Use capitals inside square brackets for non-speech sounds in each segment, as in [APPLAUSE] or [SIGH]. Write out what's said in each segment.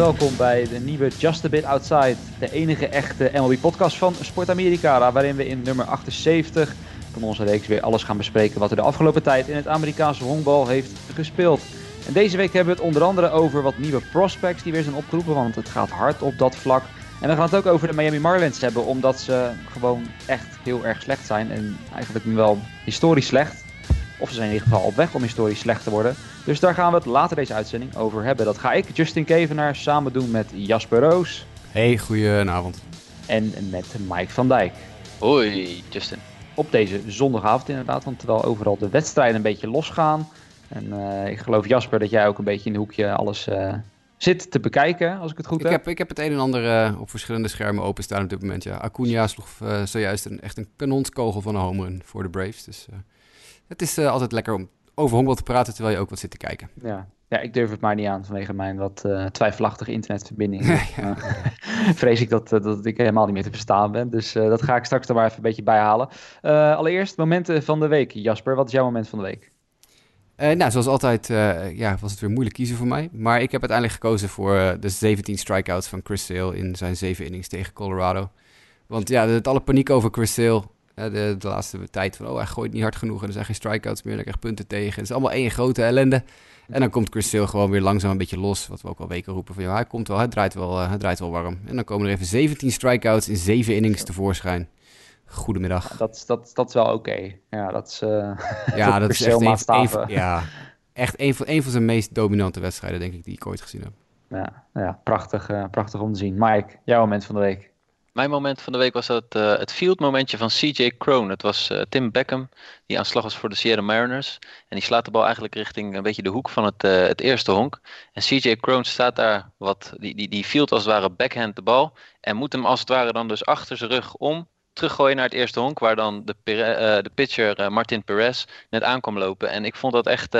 welkom bij de nieuwe Just a Bit Outside. De enige echte MLB-podcast van Sport America, waarin we in nummer 78 van onze reeks weer alles gaan bespreken wat er de afgelopen tijd in het Amerikaanse honkbal heeft gespeeld. En deze week hebben we het onder andere over wat nieuwe prospects die weer zijn opgeroepen, want het gaat hard op dat vlak. En we gaan het ook over de Miami Marlins hebben, omdat ze gewoon echt heel erg slecht zijn en eigenlijk wel historisch slecht. Of ze zijn in ieder geval op weg om historisch slecht te worden. Dus daar gaan we het later deze uitzending over hebben. Dat ga ik, Justin Kevenaar, samen doen met Jasper Roos. Hey, goedenavond. En met Mike van Dijk. Hoi, Justin. Op deze zondagavond inderdaad, want terwijl overal de wedstrijden een beetje losgaan. En uh, ik geloof Jasper dat jij ook een beetje in de hoekje alles uh, zit te bekijken, als ik het goed ik heb. Ik heb het een en ander uh, op verschillende schermen openstaan op dit moment, ja. Acuna sloeg zojuist een, echt een kanonskogel van een home run voor de Braves, dus... Het is altijd lekker om over honkbal te praten terwijl je ook wat zit te kijken. Ja, ja ik durf het maar niet aan vanwege mijn wat uh, twijfelachtige internetverbinding. [LAUGHS] ja. [LAUGHS] vrees ik dat, dat ik helemaal niet meer te verstaan ben. Dus uh, dat ga ik straks er maar even een beetje bijhalen. Uh, allereerst momenten van de week. Jasper, wat is jouw moment van de week? nou, zoals altijd ja, was het weer moeilijk kiezen voor mij. Maar ik heb uiteindelijk gekozen voor de 17 strikeouts van Chris Sale in zijn 7 innings tegen Colorado. Want ja, het alle paniek over Chris Sale de, de, laatste tijd van, oh, hij gooit niet hard genoeg en er zijn geen strikeouts meer, dan krijg punten tegen. Het is allemaal één grote ellende. En dan komt Chris Sale gewoon weer langzaam een beetje los, wat we ook al weken roepen van, ja, hij komt wel, hij draait wel, uh, hij draait wel warm. En dan komen er even 17 strikeouts in 7 innings tevoorschijn. Goedemiddag. Ja, dat, dat, dat is wel oké. Ja, dat is, uh, ja, [LAUGHS] dat is echt een, een van, ja, echt een van, een van zijn meest dominante wedstrijden, denk ik, die ik ooit gezien heb. Ja, ja prachtig, uh, prachtig om te zien. Mike, jouw moment van de week. Mijn moment van de week was het, uh, het field momentje van CJ Crone. Het was uh, Tim Beckham die aan slag was voor de Sierra Mariners. En die slaat de bal eigenlijk richting een beetje de hoek van het, uh, het eerste honk. En CJ Crone staat daar, wat, die, die, die field als het ware backhand de bal. En moet hem als het ware dan dus achter zijn rug om teruggooien naar het eerste honk. Waar dan de, de pitcher Martin Perez net aankwam lopen. En ik vond dat echt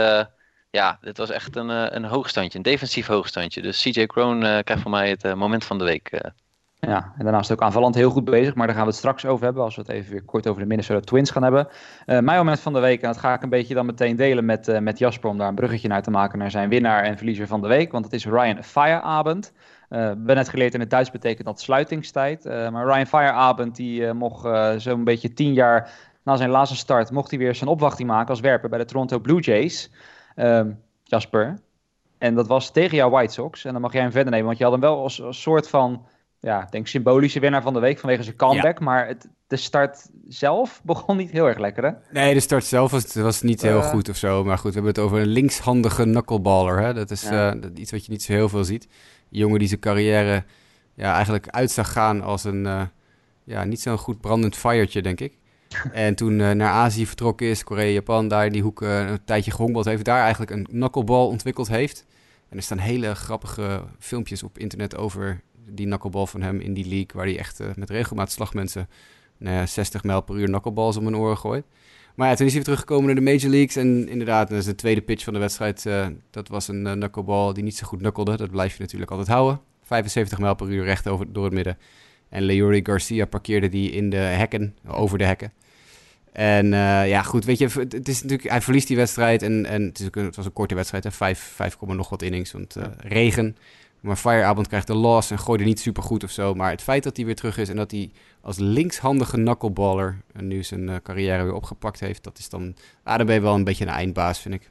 ja, dit was echt een, een hoogstandje, een defensief hoogstandje. Dus CJ Crone krijgt van mij het moment van de week. Ja, en daarnaast ook aanvallend heel goed bezig, maar daar gaan we het straks over hebben als we het even weer kort over de Minnesota Twins gaan hebben. Uh, mijn moment van de week, en dat ga ik een beetje dan meteen delen met, uh, met Jasper om daar een bruggetje naar te maken naar zijn winnaar en verliezer van de week, want het is Ryan Fireabend. Uh, we hebben net geleerd in het Duits betekent dat sluitingstijd, maar Ryan Fireabend die mocht zo'n beetje tien jaar na zijn laatste start, mocht hij weer zijn opwachting maken als werper bij de Toronto Blue Jays. Ehm, Jasper, en dat was tegen jouw White Sox en dan mag jij hem verder nemen, want je had hem wel als, als soort van ja, denk symbolische winnaar van de week vanwege zijn comeback. Maar het, de start zelf begon niet heel erg lekker, hè? Nee, de start zelf was, was niet heel uh, goed of zo. Maar goed, we hebben het over een linkshandige knuckleballer. Hè? Dat is ja. uh, iets wat je niet zo heel veel ziet. Een jongen die zijn carrière ja, eigenlijk uit zag gaan als een uh, ja, niet zo'n goed brandend firetje, denk ik. [LAUGHS] en toen naar Azië vertrokken is, Korea, Japan, daar in die hoek een tijdje gehonkbald heeft. Daar eigenlijk een knuckleball ontwikkeld heeft. En er staan hele grappige filmpjes op internet over die knuckleball van hem in die league, waar hij echt uh, met regelmaat slagmensen nou ja, 60 mijl per uur knuckleballs om mijn oren gooit. Maar ja, toen is hij weer teruggekomen naar de Major Leagues. En inderdaad, dat is de tweede pitch van de wedstrijd. Uh, dat was een uh, knuckleball die niet zo goed knuckelde. Dat blijf je natuurlijk altijd houden. 75 mijl per uur recht over, door het midden. En Leori Garcia parkeerde die in de hekken, over de hekken. En uh, ja, goed, weet je, het is natuurlijk, hij verliest die wedstrijd. En, en het, is was een korte wedstrijd, hè, 5, 5, nog wat innings. Want uh, regen. Maar Fireabend krijgt de loss en gooide niet super goed of zo. Maar het feit dat hij weer terug is en dat hij als linkshandige knuckleballer nu zijn uh, carrière weer opgepakt heeft, dat is dan, je wel een beetje een eindbaas, vind ik.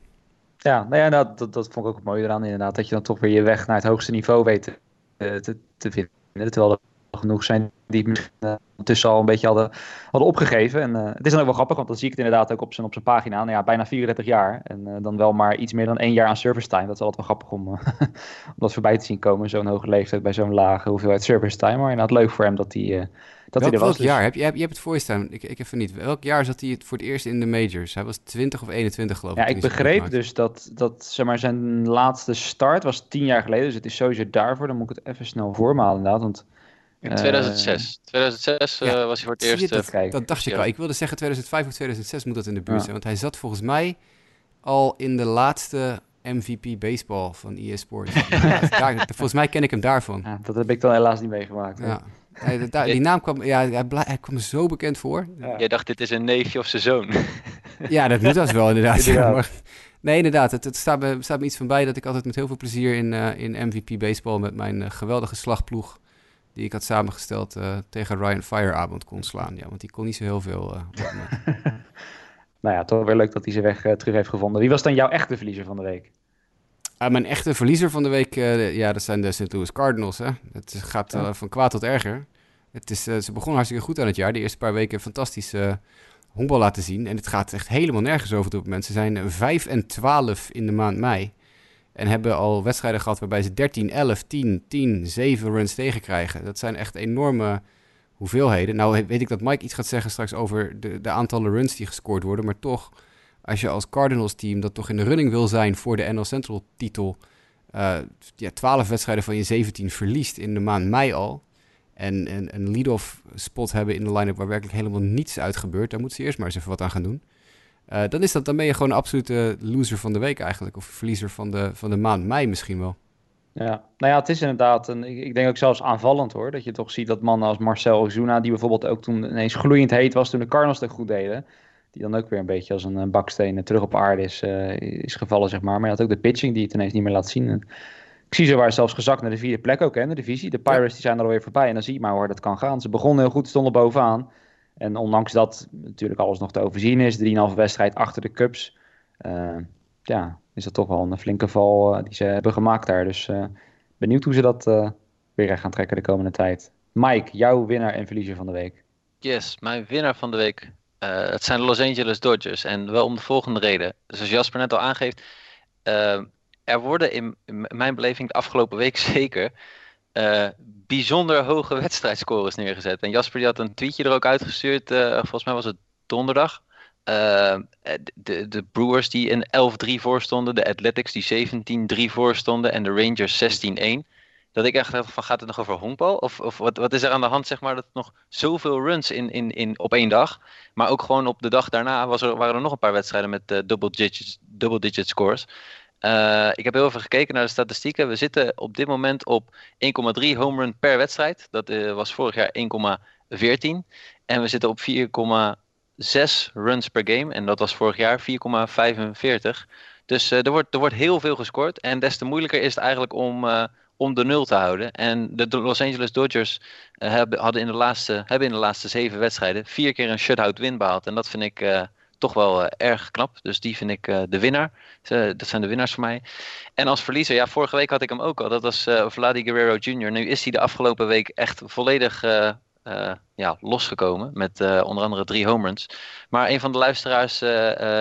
Ja, nou ja, dat, dat, vond ik ook mooi eraan inderdaad. Dat je dan toch weer je weg naar het hoogste niveau weet te, te, te vinden. Terwijl er genoeg zijn die uh, ondertussen al een beetje hadden, hadden opgegeven. En uh, het is dan ook wel grappig, want dan zie ik het inderdaad ook op zijn, op zijn pagina. Nou ja, bijna 34 jaar. En uh, dan wel maar iets meer dan één jaar aan service time. Dat is altijd wel grappig om, [LAUGHS] om dat voorbij te zien komen. Zo'n hoge leeftijd bij zo'n lage hoeveelheid service time. Maar inderdaad leuk voor hem dat hij... Dat welk, hij er was, welk jaar? Heb je, heb, je hebt het voor je staan. Ik, ik even niet. Welk jaar zat hij voor het eerst in de majors? Hij was 20 of 21 geloof ik. Ja, ik begreep dus dat, dat zeg maar, zijn laatste start was 10 jaar geleden. Dus het is sowieso daarvoor. Dan moet ik het even snel voormalen inderdaad. Want in 2006. 2006 uh, ja, was hij voor het eerst. Dat, uh, dat dacht ik al. Ik wilde zeggen 2005 of 2006 moet dat in de buurt ja. zijn. Want hij zat volgens mij al in de laatste MVP baseball van EA Sports. [LAUGHS] [LAUGHS] volgens mij ken ik hem daarvan. Ja, dat heb ik dan helaas niet meegemaakt. Ja. Hij, [LAUGHS] daar, die naam kwam, ja, hij, hij kwam me zo bekend voor. Jij dacht, dit is een neefje of zijn zoon. ja, dat moet dat wel inderdaad. maar, Nee, inderdaad. Het, het staat, me, staat, me, iets van bij dat ik altijd met heel veel plezier in, uh, in MVP baseball met mijn uh, geweldige slagploeg, die ik had samengesteld, uh, tegen Ryan Fireabond kon slaan. Ja, want die kon niet zo heel veel. [LAUGHS] nou ja, toch weer leuk dat hij zijn weg terug heeft gevonden. Wie was dan jouw echte verliezer van de week? Uh, mijn echte verliezer van de week, uh, ja, dat zijn de St. Louis Cardinals. Hè. Het gaat uh, van kwaad tot erger. Het is, ze begonnen hartstikke goed aan het jaar. De eerste paar weken fantastisch honkbal laten zien. En het gaat echt helemaal nergens over op het moment. Ze zijn 5 en 12 in de maand mei. En hebben al wedstrijden gehad waarbij ze 13, 11, 10, 10, 7 runs tegenkrijgen. Dat zijn echt enorme hoeveelheden. Nou weet ik dat Mike iets gaat zeggen straks over de, de aantallen runs die gescoord worden. Maar toch als je als Cardinals team dat toch in de running wil zijn voor de NL Central titel, uh, ja, 12 wedstrijden van je 17 verliest in de maand mei al. En, en een lead-off spot hebben in de line-up waar werkelijk helemaal niets uit gebeurt. Daar moeten ze eerst maar eens even wat aan gaan doen. Uh, dan, is dat, dan ben je gewoon een absolute loser van de week eigenlijk. Of verliezer van de, van de maand mei misschien wel. Ja, nou ja, het is inderdaad, een, ik, denk ook zelfs aanvallend hoor. Dat je toch ziet dat mannen als Marcel Ozuna, die bijvoorbeeld ook toen ineens gloeiend heet was toen de Cardinals het goed deden die dan ook weer een beetje als een baksteen terug op aarde is, uh, is gevallen, zeg maar. Maar je had ook de pitching die het ineens niet meer laat zien. ik zie ze waar zelfs gezakt naar de vierde plek ook, hè, de divisie. De Pirates die zijn er alweer voorbij en dan zie je maar hoe dat kan gaan. Ze begonnen heel goed, stonden bovenaan. En ondanks dat natuurlijk alles nog te overzien is, 3,5 wedstrijd achter de Cubs, uh, ja, is dat toch wel een flinke val uh, die ze hebben gemaakt daar. Dus benieuwd hoe ze dat weer gaan trekken de komende tijd. Mike, jouw winnaar en verliezer van de week. Yes, mijn winnaar van de week het zijn de Los Angeles Dodgers. En wel om de volgende reden. Zoals Jasper net al aangeeft. Er worden in, mijn beleving de afgelopen week [LAUGHS] zeker. Uh, bijzonder hoge wedstrijdscores neergezet. En Jasper die had een tweetje er ook uitgestuurd. volgens mij was het donderdag. de, de Brewers die een 11-3 voor stonden. De Athletics die 17-3 voor stonden. En de Rangers 16-1 dat ik echt dacht van gaat het nog over honkbal? Of, of wat, wat is er aan de hand zeg maar dat nog zoveel runs in, in, in, op één dag. Maar ook gewoon op de dag daarna was er, waren er nog een paar wedstrijden met double, digit, double digit scores. Uh, ik heb heel even gekeken naar de statistieken. We zitten op dit moment op 1,3 home run per wedstrijd. Dat uh, was vorig jaar 1,14. En we zitten op 4,6 runs per game. En dat was vorig jaar 4,45. Dus er, wordt, er wordt heel veel gescoord. En des te moeilijker is het eigenlijk om, om de nul te houden. En de Los Angeles Dodgers hebben, hadden in de laatste, hebben in de laatste zeven wedstrijden vier keer een shutout win behaald. En dat vind ik toch wel uh, erg knap. Dus die vind ik de winnaar. dat zijn de winnaars voor mij. En als verliezer, ja, vorige week had ik hem ook al. Dat was Vladi Guerrero Jr. Nu is hij de afgelopen week echt volledig uh, ja, losgekomen. Met uh, onder andere drie home runs. Maar een van de luisteraars, uh,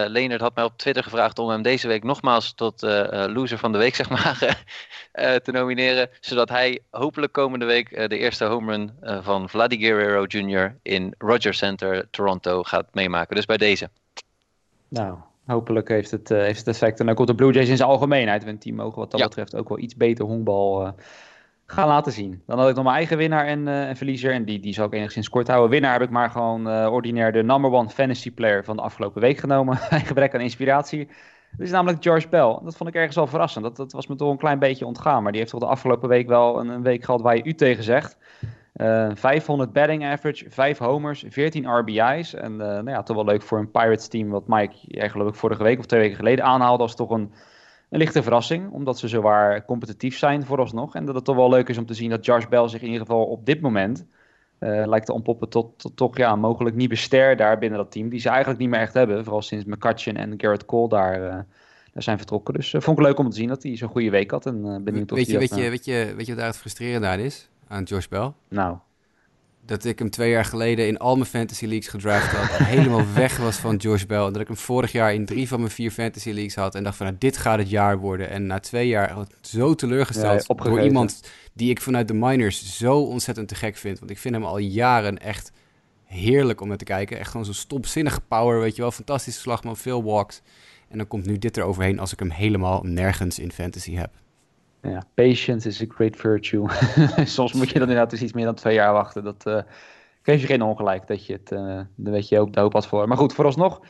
Leonard, had mij op Twitter gevraagd om hem deze week nogmaals tot loser van de week [LAUGHS] zeg maar, te nomineren. Zodat hij hopelijk komende week de eerste home run van Vladdy Guerrero Jr. in Rogers Center, Toronto gaat meemaken. Dus bij deze. Nou, hopelijk heeft het, heeft het effect. En ook op de Blue Jays in zijn algemeenheid. Een team mogen wat dat betreft ook wel iets beter honkbal gaan laten zien. Dan had ik nog mijn eigen winnaar en, uh, en verliezer. En die, die zal ik enigszins kort houden. Winnaar heb ik maar gewoon ordinair de number one fantasy player van de afgelopen week genomen. [LAUGHS] Bij gebrek aan inspiratie. Dat is namelijk George Bell. Dat vond ik ergens wel verrassend. Dat, dat was me toch een klein beetje ontgaan. Maar die heeft toch de afgelopen week wel een, een week gehad waar je u tegen zegt. Uh, eh, 500 batting average, 5 homers, 14 RBI's. En nou ja, toch wel leuk voor een Pirates team. Wat Mike eigenlijk vorige week of twee weken geleden aanhaalde. als toch een een lichte verrassing, omdat ze zowaar competitief zijn vooralsnog. En dat het toch wel leuk is om te zien dat Josh Bell zich in ieder geval op dit moment uh, lijkt te ontpoppen tot, tot, toch ja, mogelijk nieuwe ster daar binnen dat team. Die ze eigenlijk niet meer echt hebben, vooral sinds McCutcheon en Garrett Cole daar, daar zijn vertrokken. Dus uh, vond ik leuk om te zien dat hij zo'n goede week had. En benieuwd weet of je, weet, je, weet, je, weet je wat daar het frustrerende aan is, aan Josh Bell? Nou dat ik hem twee jaar geleden in al mijn fantasy leagues gedraft had. Helemaal [LAUGHS] weg was van Josh Bell. En dat ik hem vorig jaar in drie van mijn vier fantasy leagues had. En dacht van, nou, dit gaat het jaar worden. En na twee jaar zo teleurgesteld ja, door iemand die ik vanuit de minors zo ontzettend te gek vind. Want ik vind hem al jaren echt heerlijk om naar te kijken. Echt gewoon zo'n stopzinnige power, weet je wel. Fantastische slagman, veel walks. En dan komt nu dit eroverheen als ik hem helemaal nergens in fantasy heb. Ja, patience is a great virtue. [LAUGHS] Soms moet je dan inderdaad dus iets meer dan twee jaar wachten. Dat uh, geeft je geen ongelijk dat je het, uh, dan weet je ook de hoop had voor. Maar goed, vooralsnog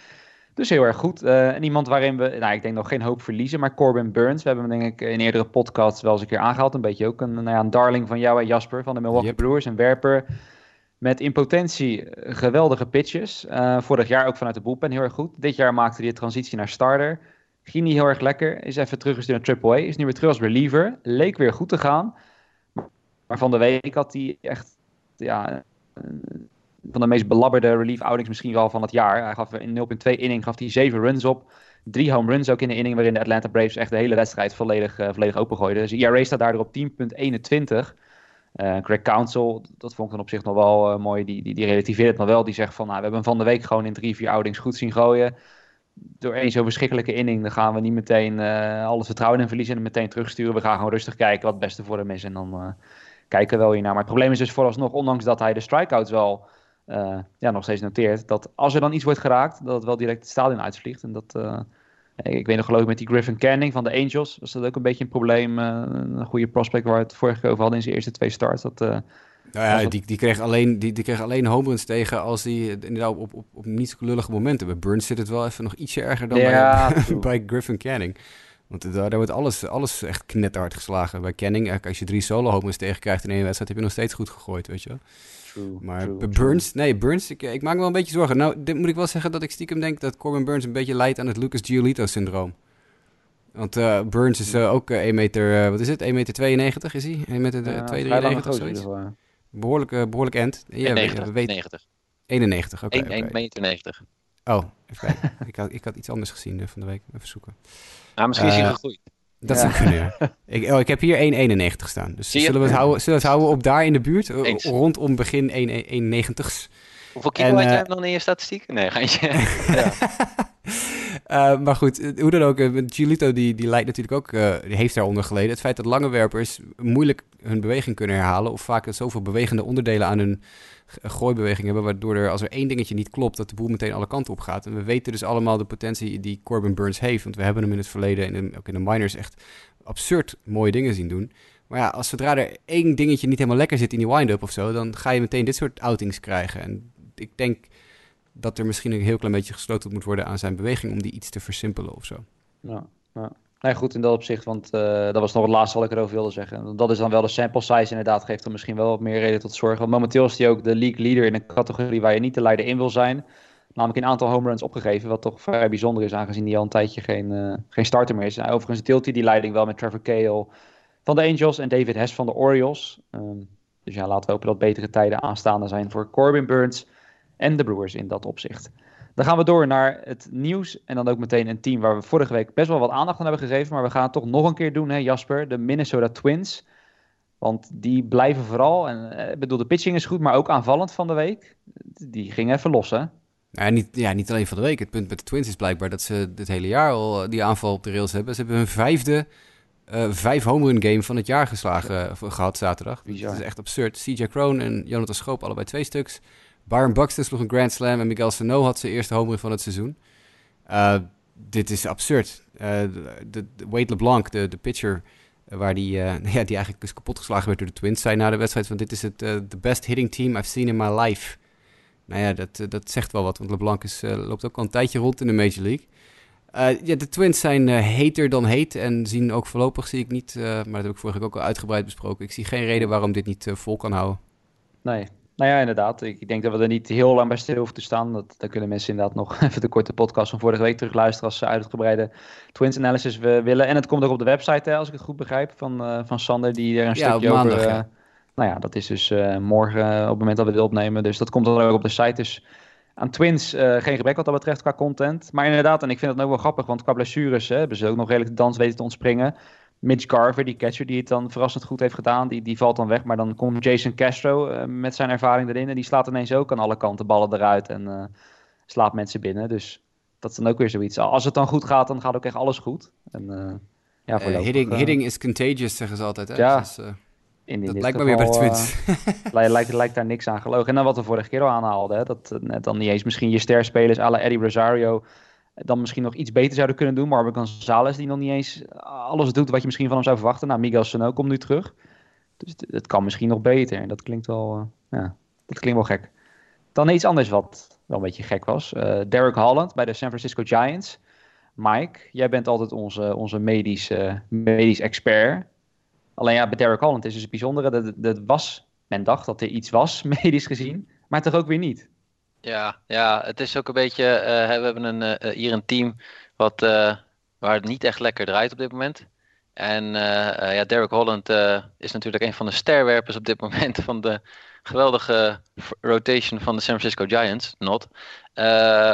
dus heel erg goed. Uh, en iemand waarin we, nou ik denk nog geen hoop verliezen, maar Corbin Burns. We hebben hem denk ik in eerdere podcasts wel eens een keer aangehaald. Een beetje ook een, nou ja, een darling van jou en Jasper van de Milwaukee Brewers. Een werper met in potentie geweldige pitches. vorig jaar ook vanuit de boelpen heel erg goed. Dit jaar maakte hij de transitie naar starter Ging niet heel erg lekker. Is even teruggestuurd naar AAA. Is nu weer terug als reliever. Leek weer goed te gaan. Maar van de week had hij echt ja, van de meest belabberde relief outings misschien wel van het jaar. Hij gaf in 0.2 inning gaf hij 7 runs op. Drie home runs ook in de inning waarin de Atlanta Braves echt de hele wedstrijd volledig, uh, volledig opengooiden. Dus ERA staat daardoor op 10.21. Uh, Greg Council, dat vond ik dan op zich nog wel uh, mooi, die, die, die relativeert het nog wel. Die zegt van, nou, we hebben hem van de week gewoon in drie, vier outings goed zien gooien. Door één zo'n verschrikkelijke inning, dan gaan we niet meteen uh, alles vertrouwen in verliezen en meteen terugsturen. We gaan gewoon rustig kijken wat het beste voor hem is en dan kijken we wel hiernaar. Maar het probleem is dus vooralsnog, ondanks dat hij de strikeouts wel ja, nog steeds noteert, dat als er dan iets wordt geraakt, dat het wel direct het stadion uitvliegt. En dat ik weet nog geloof ik met die Griffin Canning van de Angels was dat ook een beetje een probleem. Een goede prospect waar we het vorige keer over hadden in zijn eerste twee starts. Dat, nou ja, die, die, kreeg alleen, die, die kreeg alleen home runs tegen als hij inderdaad op, op, op niet zo lullige momenten. Bij Burns zit het wel even nog ietsje erger dan ja, [LAUGHS] bij, bij Griffin Canning. Want daar, daar wordt alles, alles echt knetterhard geslagen. Bij Canning, als je drie solo home runs tegenkrijgt in één wedstrijd, heb je nog steeds goed gegooid, weet je wel. maar Burns, nee, Burns, ik, ik maak me wel een beetje zorgen. Nou, dit moet ik wel zeggen dat ik stiekem denk dat Corbin Burns een beetje lijdt aan het Lucas Giolito-syndroom. Want uh, Burns is uh, ook uh, 1 meter, uh, wat is het? 1 meter 92 is hij? 1 meter ja, 92 of zoiets? Behoorlijk, behoorlijk end. Ja, 90, weet, 90. 91, oké. Okay, 1, okay. meter 90. Oh, even [LAUGHS] ik, had, ik had iets anders gezien van de week. Even zoeken. Nou, misschien is hij gegroeid. Dat ja. zou kunnen, ja. [LAUGHS] ik, oh, ik heb hier 1,91 staan. Dus zullen we, het houden, zullen we het houden op daar in de buurt? Eens. Rondom begin 1,91's. Hoeveel kilo had jij dan in je statistiek? Nee, ga je... [LAUGHS] ja. Uh, [LAUGHS] maar goed, hoe dan ook, Giolito die, die leidt natuurlijk ook, uh, die heeft daaronder geleden. Het feit dat lange werpers moeilijk hun beweging kunnen herhalen, of vaak zoveel bewegende onderdelen aan hun gooibeweging hebben, waardoor er als er één dingetje niet klopt, dat de boel meteen alle kanten op gaat. En we weten dus allemaal de potentie die Corbin Burns heeft, want we hebben hem in het verleden, in de, ook in de minors, echt absurd mooie dingen zien doen. Maar ja, als zodra er één dingetje niet helemaal lekker zit in die wind-up of zo, dan ga je meteen dit soort outings krijgen. En ik denk dat er misschien een heel klein beetje gesloten moet worden aan zijn beweging om die iets te versimpelen of zo. Ja, ja. Nee, goed in dat opzicht, want uh, dat was nog het laatste wat ik erover wilde zeggen. Dat is dan wel de sample size inderdaad, geeft er misschien wel wat meer reden tot zorgen. Want momenteel is hij ook de league leader in een categorie waar je niet de leider in wil zijn. Namelijk een aantal home runs opgegeven, wat toch vrij bijzonder is, aangezien hij al een tijdje geen, uh, geen starter meer is. Overigens deelt hij die leiding wel met Trevor Cale van de Angels en David Hess van de Orioles. Um, dus ja, laten we hopen dat betere tijden aanstaande zijn voor Corbin Burns en de Brewers in dat opzicht. Dan gaan we door naar het nieuws. En dan ook meteen een team waar we vorige week best wel wat aandacht aan hebben gegeven. Maar we gaan het toch nog een keer doen, hè, Jasper. De Minnesota Twins. Want die blijven vooral. En eh, ik bedoel, de pitching is goed, maar ook aanvallend van de week. Die ging even los, hè? Ja niet, ja, niet alleen van de week. Het punt met de Twins is blijkbaar dat ze dit hele jaar al eh, die aanval op de rails hebben. Ze hebben hun vijfde uh, vijf home run game van het jaar geslagen gehad zaterdag. Bizar. Dat is echt absurd. CJ Kroon en Jonathan Schoop allebei twee stuks. Byron Buxton sloeg een Grand Slam en Miguel Sano had zijn eerste home run van het seizoen. Uh, dit is absurd. Uh, de, de, Wade LeBlanc, de, de pitcher, uh, waar die, [LAUGHS] ja, die eigenlijk dus kapot geslagen werd door de Twins, zei na de wedstrijd van dit is het the best hitting team I've seen in my life. Nou ja, dat, dat zegt wel wat, want LeBlanc is, loopt ook al een tijdje rond in de Major League. ja, de Twins zijn heter dan heet en zien ook voorlopig, zie ik niet, maar dat heb ik vorige week ook al uitgebreid besproken. Ik zie geen reden waarom dit niet vol kan houden. Nee, nou ja, inderdaad. Ik denk dat we er niet heel lang bij stil hoeven te staan. Dat, dan kunnen mensen inderdaad nog [LAUGHS] even de korte podcast van vorige week terugluisteren als ze uitgebreide Twins analysis willen. En het komt ook op de website, hè, als ik het goed begrijp, van, uh, van Sander, die er een ja, stukje maandag, over... Uh, nou ja, dat is dus uh, morgen op het moment dat we dit opnemen. Dus dat komt dan ook op de site. Dus aan Twins geen gebrek wat dat betreft qua content. Maar inderdaad, en ik vind het ook wel grappig, want qua blessures hè, hebben ze ook nog redelijk de dans weten te ontspringen. Mitch Garver, die catcher die het dan verrassend goed heeft gedaan, die, die valt dan weg. Maar dan komt Jason Castro uh, met zijn ervaring erin. En die slaat ineens ook aan alle kanten ballen eruit en uh, slaat mensen binnen. Dus dat is dan ook weer zoiets. Als het dan goed gaat, dan gaat ook echt alles goed. En, uh, ja, hitting, hitting is contagious, zeggen ze altijd. Hè? Ja, dus, in dat lijkt me weer bij de Twins. [LAUGHS] lijkt, lijkt daar niks aan gelogen. En dan wat we vorige keer al aanhaalden. Hè? Dat net dan niet eens misschien je sterspelers à la Eddie Rosario dan misschien nog iets beter zouden kunnen doen. Marvin Gonzalez die nog niet eens alles doet wat je misschien van hem zou verwachten. Nou, Miguel Sano komt nu terug. Dus het, kan misschien nog beter. En dat klinkt wel, uh, ja, dat klinkt wel gek. Dan iets anders wat wel een beetje gek was. Uh, Derek Holland bij de San Francisco Giants. Mike, jij bent altijd onze, onze medisch, uh, medisch expert. Alleen ja, bij Derek Holland is dus het bijzondere. Dat, dat was, men dacht dat er iets was, [LAUGHS] medisch gezien. Maar toch ook weer niet. Ja, ja, het is ook een beetje. Uh, we hebben een, uh, hier een team wat waar het niet echt lekker draait op dit moment. En ja, Derek Holland is natuurlijk een van de sterwerpers op dit [LAUGHS] moment van de geweldige rotation van de San Francisco Giants. Not.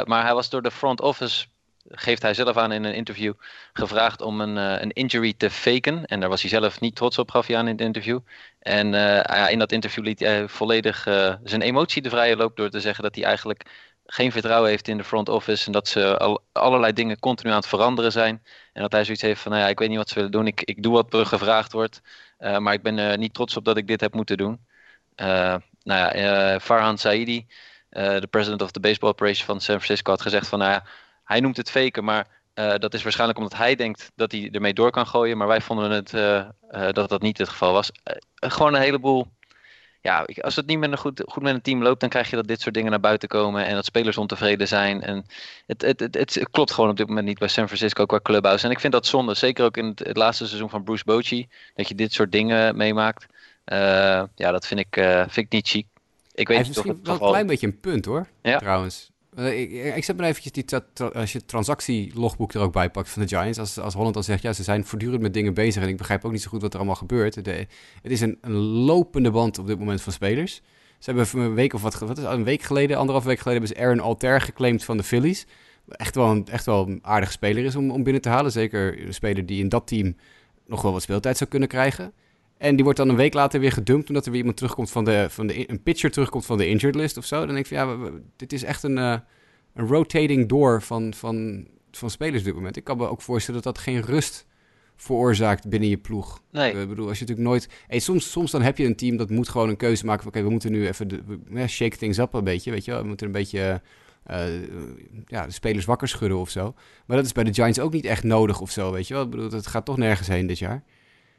maar hij was door de front office geeft hij zelf aan in een interview, gevraagd om een, uh, een injury te faken. En daar was hij zelf niet trots op, gaf hij aan in het interview. En uh, in dat interview liet hij volledig uh, zijn emotie de vrije loop door te zeggen dat hij eigenlijk geen vertrouwen heeft in de front office. En dat ze al, allerlei dingen continu aan het veranderen zijn. En dat hij zoiets heeft van, nou ja, ik weet niet wat ze willen doen. Ik, ik doe wat er gevraagd wordt. maar ik ben niet trots op dat ik dit heb moeten doen. nou ja, Farhan Saidi, de president of the baseball operation van San Francisco, had gezegd van, nou ja, hij noemt het faken, maar uh, dat is waarschijnlijk omdat hij denkt dat hij ermee door kan gooien. Maar wij vonden het, uh, uh, dat dat niet het geval was. gewoon een heleboel. Ja, als het niet met een goed, goed met een team loopt, dan krijg je dat dit soort dingen naar buiten komen. En dat spelers ontevreden zijn. En het, het, het, het, klopt gewoon op dit moment niet bij San Francisco qua clubhouse. En ik vind dat zonde. Zeker ook in het, het laatste seizoen van Bruce Bochy. Dat je dit soort dingen meemaakt. ja, dat vind ik, vind ik niet chic. Ik weet Hij heeft misschien wel een klein beetje een punt hoor. Ja. Trouwens. Uh, ik, ik zet maar eventjes die als je het transactielogboek er ook bij pakt van de Giants. Als, als Holland dan zegt, ja, ze zijn voortdurend met dingen bezig en ik begrijp ook niet zo goed wat er allemaal gebeurt. Het is een, een, lopende band op dit moment van spelers. Ze hebben een week of wat, wat is een week geleden, anderhalf week geleden, hebben ze Aaron Alter geclaimd van de Phillies. Echt wel een, echt wel een aardige speler is om, om binnen te halen. Zeker een speler die in dat team nog wel wat speeltijd zou kunnen krijgen. En die wordt dan een week later weer gedumpt omdat er weer iemand terugkomt van de, van de een pitcher terugkomt van de injured list of zo. Dan denk ik van ja, dit is echt een, uh, een rotating door van, van, van spelers op dit moment. Ik kan me ook voorstellen dat dat geen rust veroorzaakt binnen je ploeg. Nee. Ik bedoel, als je natuurlijk nooit... Hey, soms, soms dan heb je een team dat moet gewoon een keuze maken oké, we moeten nu even de, we, shake things up een beetje, weet je wel. We moeten een beetje uh, ja, de spelers wakker schudden of zo. Maar dat is bij de Giants ook niet echt nodig of zo, weet je wel. Ik bedoel, het gaat toch nergens heen dit jaar.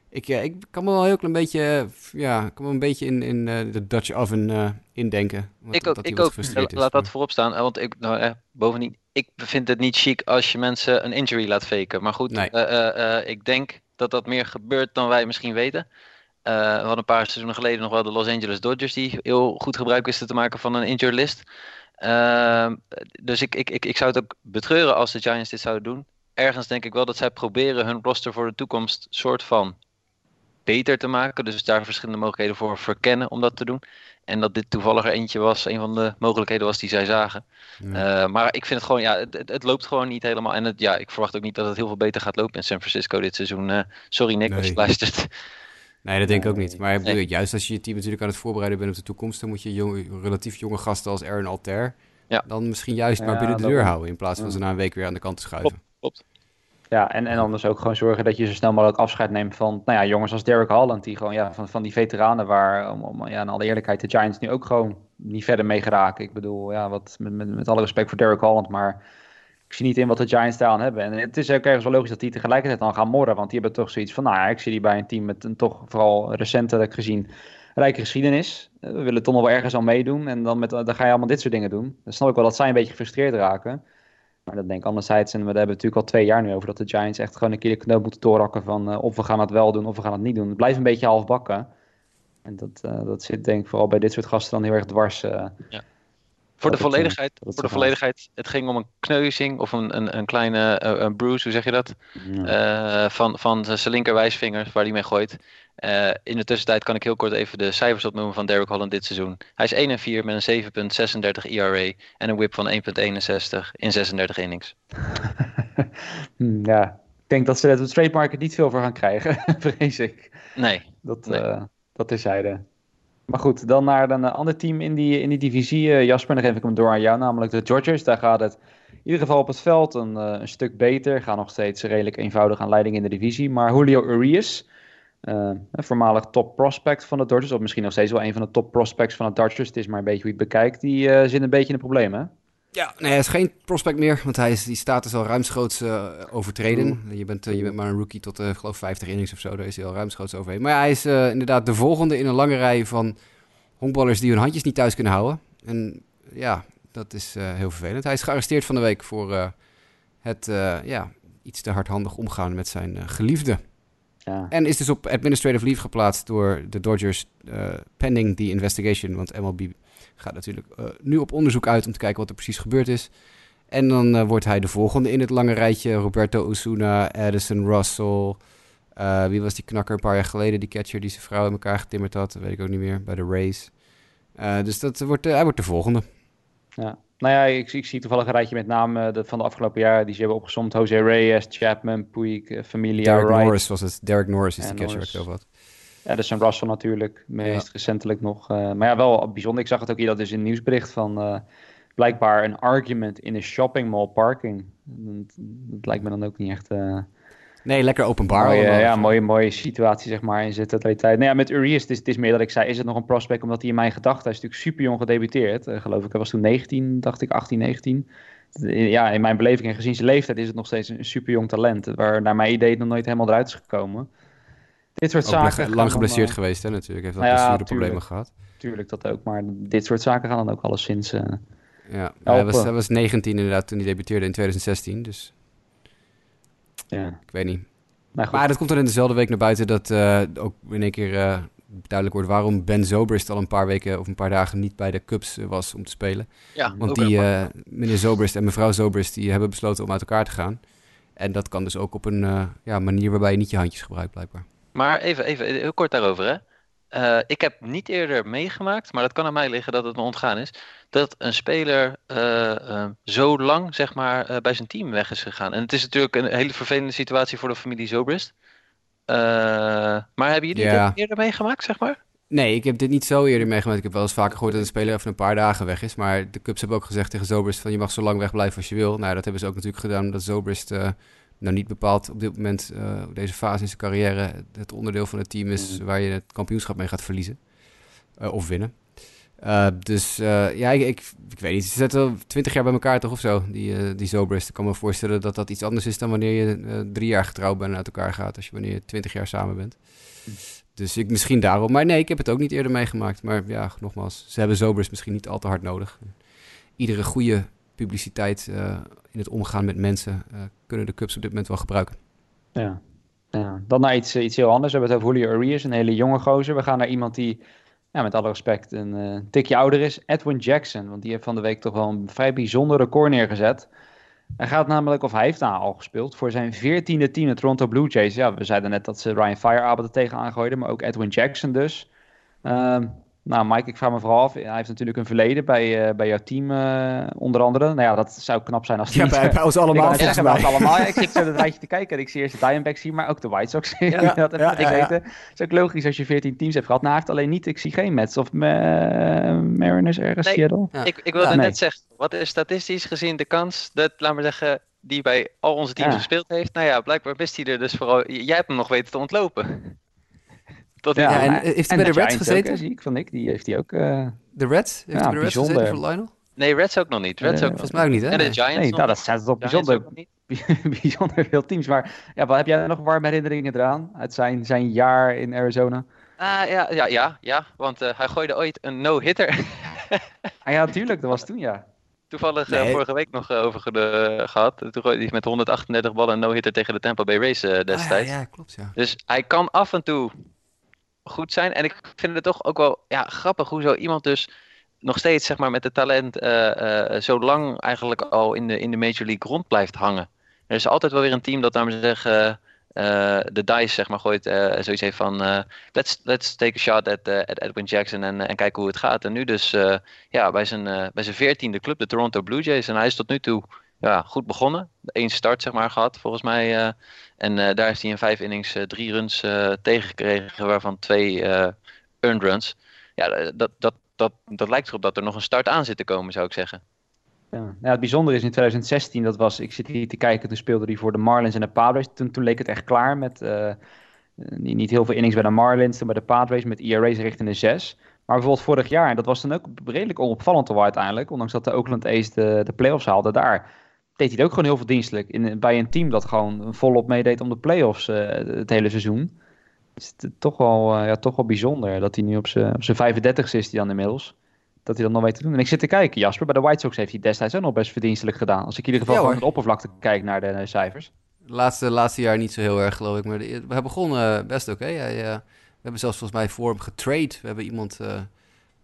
Ik, ik kan me wel heel klein beetje, ja, kan me een beetje in, in uh, de Dutch oven uh, indenken. ik ook, ik ook. laat dat voorop staan. Want ik, nou, eh, bovendien, ik vind het niet chic als je mensen een injury laat faken. Maar goed, nee. ik denk dat dat meer gebeurt dan wij misschien weten. we hadden een paar seizoenen geleden nog wel de Los Angeles Dodgers die heel goed gebruik wisten te maken van een injured list. Ehm, dus ik, ik, ik, ik zou het ook betreuren als de Giants dit zouden doen. Ergens denk ik wel dat zij proberen hun roster voor de toekomst soort van beter te maken. Dus daar verschillende mogelijkheden voor verkennen om dat te doen. En dat dit toevallig er eentje was, een van de mogelijkheden was die zij zagen. Uh, maar ik vind het gewoon, ja, het, het, loopt gewoon niet helemaal. En het, ja, ik verwacht ook niet dat het heel veel beter gaat lopen in San Francisco dit seizoen. Uh, sorry Nick, nee. als je luistert. Nee, dat denk ik ook niet. Maar nee. juist als je je team natuurlijk aan het voorbereiden bent op de toekomst, dan moet je jong, relatief jonge gasten als Aaron Alter ja. dan misschien juist maar binnen de deur houden in plaats van ze na een week weer aan de kant te schuiven. Klopt, klopt. Ja, en, en anders ook gewoon zorgen dat je zo snel mogelijk afscheid neemt van nou ja, jongens als Derek Holland. Die gewoon ja, van, van die veteranen waar, om, om, ja, in alle eerlijkheid, de Giants nu ook gewoon niet verder mee geraken. Ik bedoel, ja, wat, met, met, met alle respect voor Derek Holland, maar ik zie niet in wat de Giants daar aan hebben. En het is ook ergens wel logisch dat die tegelijkertijd dan gaan morren. Want die hebben toch zoiets van, nou ja, ik zie die bij een team met een toch vooral recentelijk gezien rijke geschiedenis. We willen toch nog wel ergens aan meedoen. En dan, met, dan ga je allemaal dit soort dingen doen. Dan snap ik wel dat zij een beetje gefrustreerd raken. Maar dat denk ik anderzijds, en we hebben het natuurlijk al twee jaar nu over dat de Giants echt gewoon een keer de knoop moeten doorrakken van uh, of we gaan het wel doen of we gaan het niet doen. Het blijft een beetje half bakken. En dat, uh, dat zit denk ik vooral bij dit soort gasten dan heel erg dwars. Uh, ja. Voor de, volledigheid, voor de volledigheid, het ging om een kneuzing of een, een, een kleine een bruise, hoe zeg je dat? Ja. van, van zijn linkerwijsvinger waar hij mee gooit. Uh, in de tussentijd kan ik heel kort even de cijfers opnoemen van Derek Holland dit seizoen. Hij is 1 en 4 met een 7,36 ERA en een whip van 1,61 in 36 innings. [LAUGHS] Hmm, ja, ik denk dat ze het trade market niet veel voor gaan krijgen, [LAUGHS] vrees ik. Nee. Dat, nee. Uh, dat terzijde. Maar goed, dan naar een ander team in die, in die divisie. Uh, Jasper, dan geef ik hem door aan jou, namelijk de Dodgers. Daar gaat het in ieder geval op het veld een, een stuk beter. Gaan nog steeds redelijk eenvoudig aan leiding in de divisie. Maar Julio Urias voormalig top prospect van de Dodgers, of misschien nog steeds wel een van de top prospects van de Dodgers. Het is maar een beetje hoe je het bekijkt. Die uh, zit een beetje in de problemen. Ja, nee, hij is geen prospect meer, want hij is, die status al ruimschoots uh, overtreden. Je bent, je bent maar een rookie tot, uh, geloof 50 innings of zo, daar is hij al ruimschoots overheen. Maar ja, hij is inderdaad de volgende in een lange rij van honkballers die hun handjes niet thuis kunnen houden. En ja, dat is heel vervelend. Hij is gearresteerd van de week voor het ja, iets te hardhandig omgaan met zijn geliefde. Ja. En is dus op administrative leave geplaatst door de Dodgers pending die investigation. Want MLB gaat natuurlijk uh, nu op onderzoek uit om te kijken wat er precies gebeurd is. En dan wordt hij de volgende in het lange rijtje. Roberto Osuna, Addison Russell. wie was die knakker een paar jaar geleden? Die catcher die zijn vrouw in elkaar getimmerd had. Dat weet ik ook niet meer. Bij de Rays. dus dat wordt, hij wordt de volgende. Ja. Nou ja, ik, ik zie toevallig een rijtje met namen van de afgelopen jaren die ze hebben opgezomd. Jose Reyes, Chapman, Puig, Familia, Derek Wright. Norris was het. Derek Norris is de catcher waar ik over had. Ja, dus een Russell natuurlijk, meest recentelijk nog. Uh, maar ja, wel bijzonder. Ik zag het ook hier, dat is een nieuwsbericht van uh, blijkbaar een argument in een shopping mall parking. Dat, dat, lijkt me dan ook niet echt... Uh, nee, lekker openbaar. Mooie, ja, mooie, mooie situatie zeg maar in totaliteit. Nou ja, met Urias, het is, het is meer dat ik zei, is het nog een prospect omdat hij in mijn gedachten, hij is natuurlijk super jong gedebuteerd. geloof ik, hij was toen 19, dacht ik, 18, 19 ja, in mijn beleving en gezien zijn leeftijd is het nog steeds een super jong talent. Waar naar mijn idee nog nooit helemaal eruit is gekomen dit soort zaken. lang geblesseerd geweest, hè, natuurlijk. Heeft dat nou ja, problemen gehad. Tuurlijk, dat ook. Maar dit soort zaken gaan dan ook alleszins. Uh, ja, hij was, hij was 19 inderdaad toen hij debuteerde in 2016. Dus. Ja. Ik weet niet. Nou, maar dat komt dan in dezelfde week naar buiten dat uh, ook in één keer uh, duidelijk wordt waarom Ben Zobrist al een paar weken of een paar dagen niet bij de Cubs was om te spelen. Ja, Want die meneer Zobrist en mevrouw Zobrist die hebben besloten om uit elkaar te gaan. En dat kan dus ook op een ja, manier waarbij je niet je handjes gebruikt blijkbaar. Maar even, even heel kort daarover hè. Uh, ik heb niet eerder meegemaakt, maar dat kan aan mij liggen dat het me ontgaan is, dat een speler uh, uh, zo lang zeg maar, bij zijn team weg is gegaan. En het is natuurlijk een hele vervelende situatie voor de familie Zobrist. maar hebben jullie dit eerder meegemaakt, zeg maar? Nee, ik heb dit niet zo eerder meegemaakt. Ik heb wel eens vaker gehoord dat een speler even een paar dagen weg is. Maar de Cubs hebben ook gezegd tegen Zobrist van je mag zo lang wegblijven als je wil. Nou, dat hebben ze ook natuurlijk gedaan omdat Zobrist nou niet bepaald op dit moment, uh, deze fase in zijn carrière, het onderdeel van het team is mm. waar je het kampioenschap mee gaat verliezen. Uh, of winnen. Uh, dus ja, ik, ik, ik, weet niet. Ze zitten twintig jaar bij elkaar toch of zo, die, die Zobrist. Ik kan me voorstellen dat dat iets anders is dan wanneer je drie jaar getrouwd bent en uit elkaar gaat. Als je wanneer je twintig jaar samen bent. Mm. Dus ik misschien daarom. Maar nee, ik heb het ook niet eerder meegemaakt. Maar ja, nogmaals, ze hebben Zobrist misschien niet al te hard nodig. Iedere goede publiciteit in het omgaan met mensen uh, kunnen de Cubs op dit moment wel gebruiken. Ja, ja. dan naar iets, iets heel anders. We hebben het over Julio Urias, een hele jonge gozer. We gaan naar iemand die, ja, met alle respect, een uh, tikje ouder is. Edwin Jackson, want die heeft van de week toch wel een vrij bijzonder record neergezet. Hij gaat namelijk, of hij heeft daar al gespeeld, voor zijn veertiende team, de Toronto Blue Jays. Ja, we zeiden net dat ze Ryan Firearm er tegenaan gooiden, maar ook Edwin Jackson dus. Um, nou, Mike, ik vraag me vooral af. Hij heeft natuurlijk een verleden bij, uh, bij jouw team, uh, onder andere. Nou ja, dat zou knap zijn als hij. Ja, bij, bij ons [LAUGHS] allemaal. Ik zeggen, bij allemaal. ik zit zo [LAUGHS] het rijtje te kijken en ik zie eerst de Diamondbacks hier, maar ook de White Sox. [LAUGHS] Ja, dat ja, ja, ja, Het is ook logisch als je 14 teams hebt gehad. Nou, hij heeft alleen niet, ik zie geen Mets of uh, Mariners ergens, nee, Seattle. Ik, ik wilde net zeggen, wat is statistisch gezien de kans dat, laat maar zeggen, die bij al onze teams gespeeld heeft? Nou ja, blijkbaar wist hij er dus vooral. Jij hebt hem nog weten te ontlopen ja, en heeft hij bij de Reds gezeten? Ook, zie ik van ik, die heeft hij ook. Uh... De Reds? Heeft ja, hij bij de Reds gezeten voor Lionel? Nee, Reds ook nog niet. Reds ook volgens mij ook niet, hè? En de Giants. Nee, nou, dat staat het op bijzonder, [LAUGHS] bijzonder veel teams. Maar ja, wat heb jij nog warme herinneringen eraan uit zijn, zijn jaar in Arizona? Uh, ja, ja, ja, ja, want uh, hij gooide ooit een no-hitter. [LAUGHS] ah, ja, tuurlijk, dat was toen, ja. Toevallig nee. uh, vorige week nog over de, gehad. Toen gooide hij met 138 ballen een no-hitter tegen de Tampa Bay Rays destijds. Ah, ja, ja, klopt, ja. Dus hij kan af en toe goed zijn. En ik vind het toch ook wel ja, grappig hoe zo iemand dus nog steeds zeg maar, met het talent uh, uh, zo lang eigenlijk al in de, in de Major League rond blijft hangen. Er is altijd wel weer een team dat, namelijk zeggen, uh, de dice zeg maar, gooit zoiets heeft van let's, let's take a shot at, at Edwin Jackson en, en kijken hoe het gaat. En nu dus ja, bij zijn, bij zijn veertiende club, de Toronto Blue Jays. En hij is tot nu toe ja, goed begonnen. Eén start zeg maar gehad volgens mij. Uh, en uh, daar is hij in vijf innings uh, drie runs tegengekregen, waarvan twee earned runs. Ja, dat, dat, dat, dat lijkt erop dat er nog een start aan zit te komen, zou ik zeggen. Ja. het bijzondere is in 2016, dat was, ik zit hier te kijken, toen speelde hij voor de Marlins en de Padres. Toen, toen leek het echt klaar met niet, niet heel veel innings bij de Marlins, toen bij de Padres met ERA's richting de 6. Maar bijvoorbeeld vorig jaar, en dat was dan ook redelijk onopvallend al uiteindelijk, ondanks dat de Oakland A's de, de playoffs haalden daar deed hij het ook gewoon heel veel dienstelijk. In, bij een team dat gewoon volop meedeed om de playoffs uh, het hele seizoen. Is het toch wel, uh, ja, toch wel bijzonder dat hij nu op zijn 35 is hij dan inmiddels. Dat hij dat nog weet te doen. En ik zit te kijken, Jasper, bij de White Sox heeft hij destijds ook nog best verdienstelijk gedaan. Als ik in ieder geval ja, de oppervlakte kijk naar de, cijfers. Laatste, laatste jaar niet zo heel erg, geloof ik. Maar de, we begonnen best oké. Okay. we hebben zelfs volgens mij voor hem getrade. We hebben iemand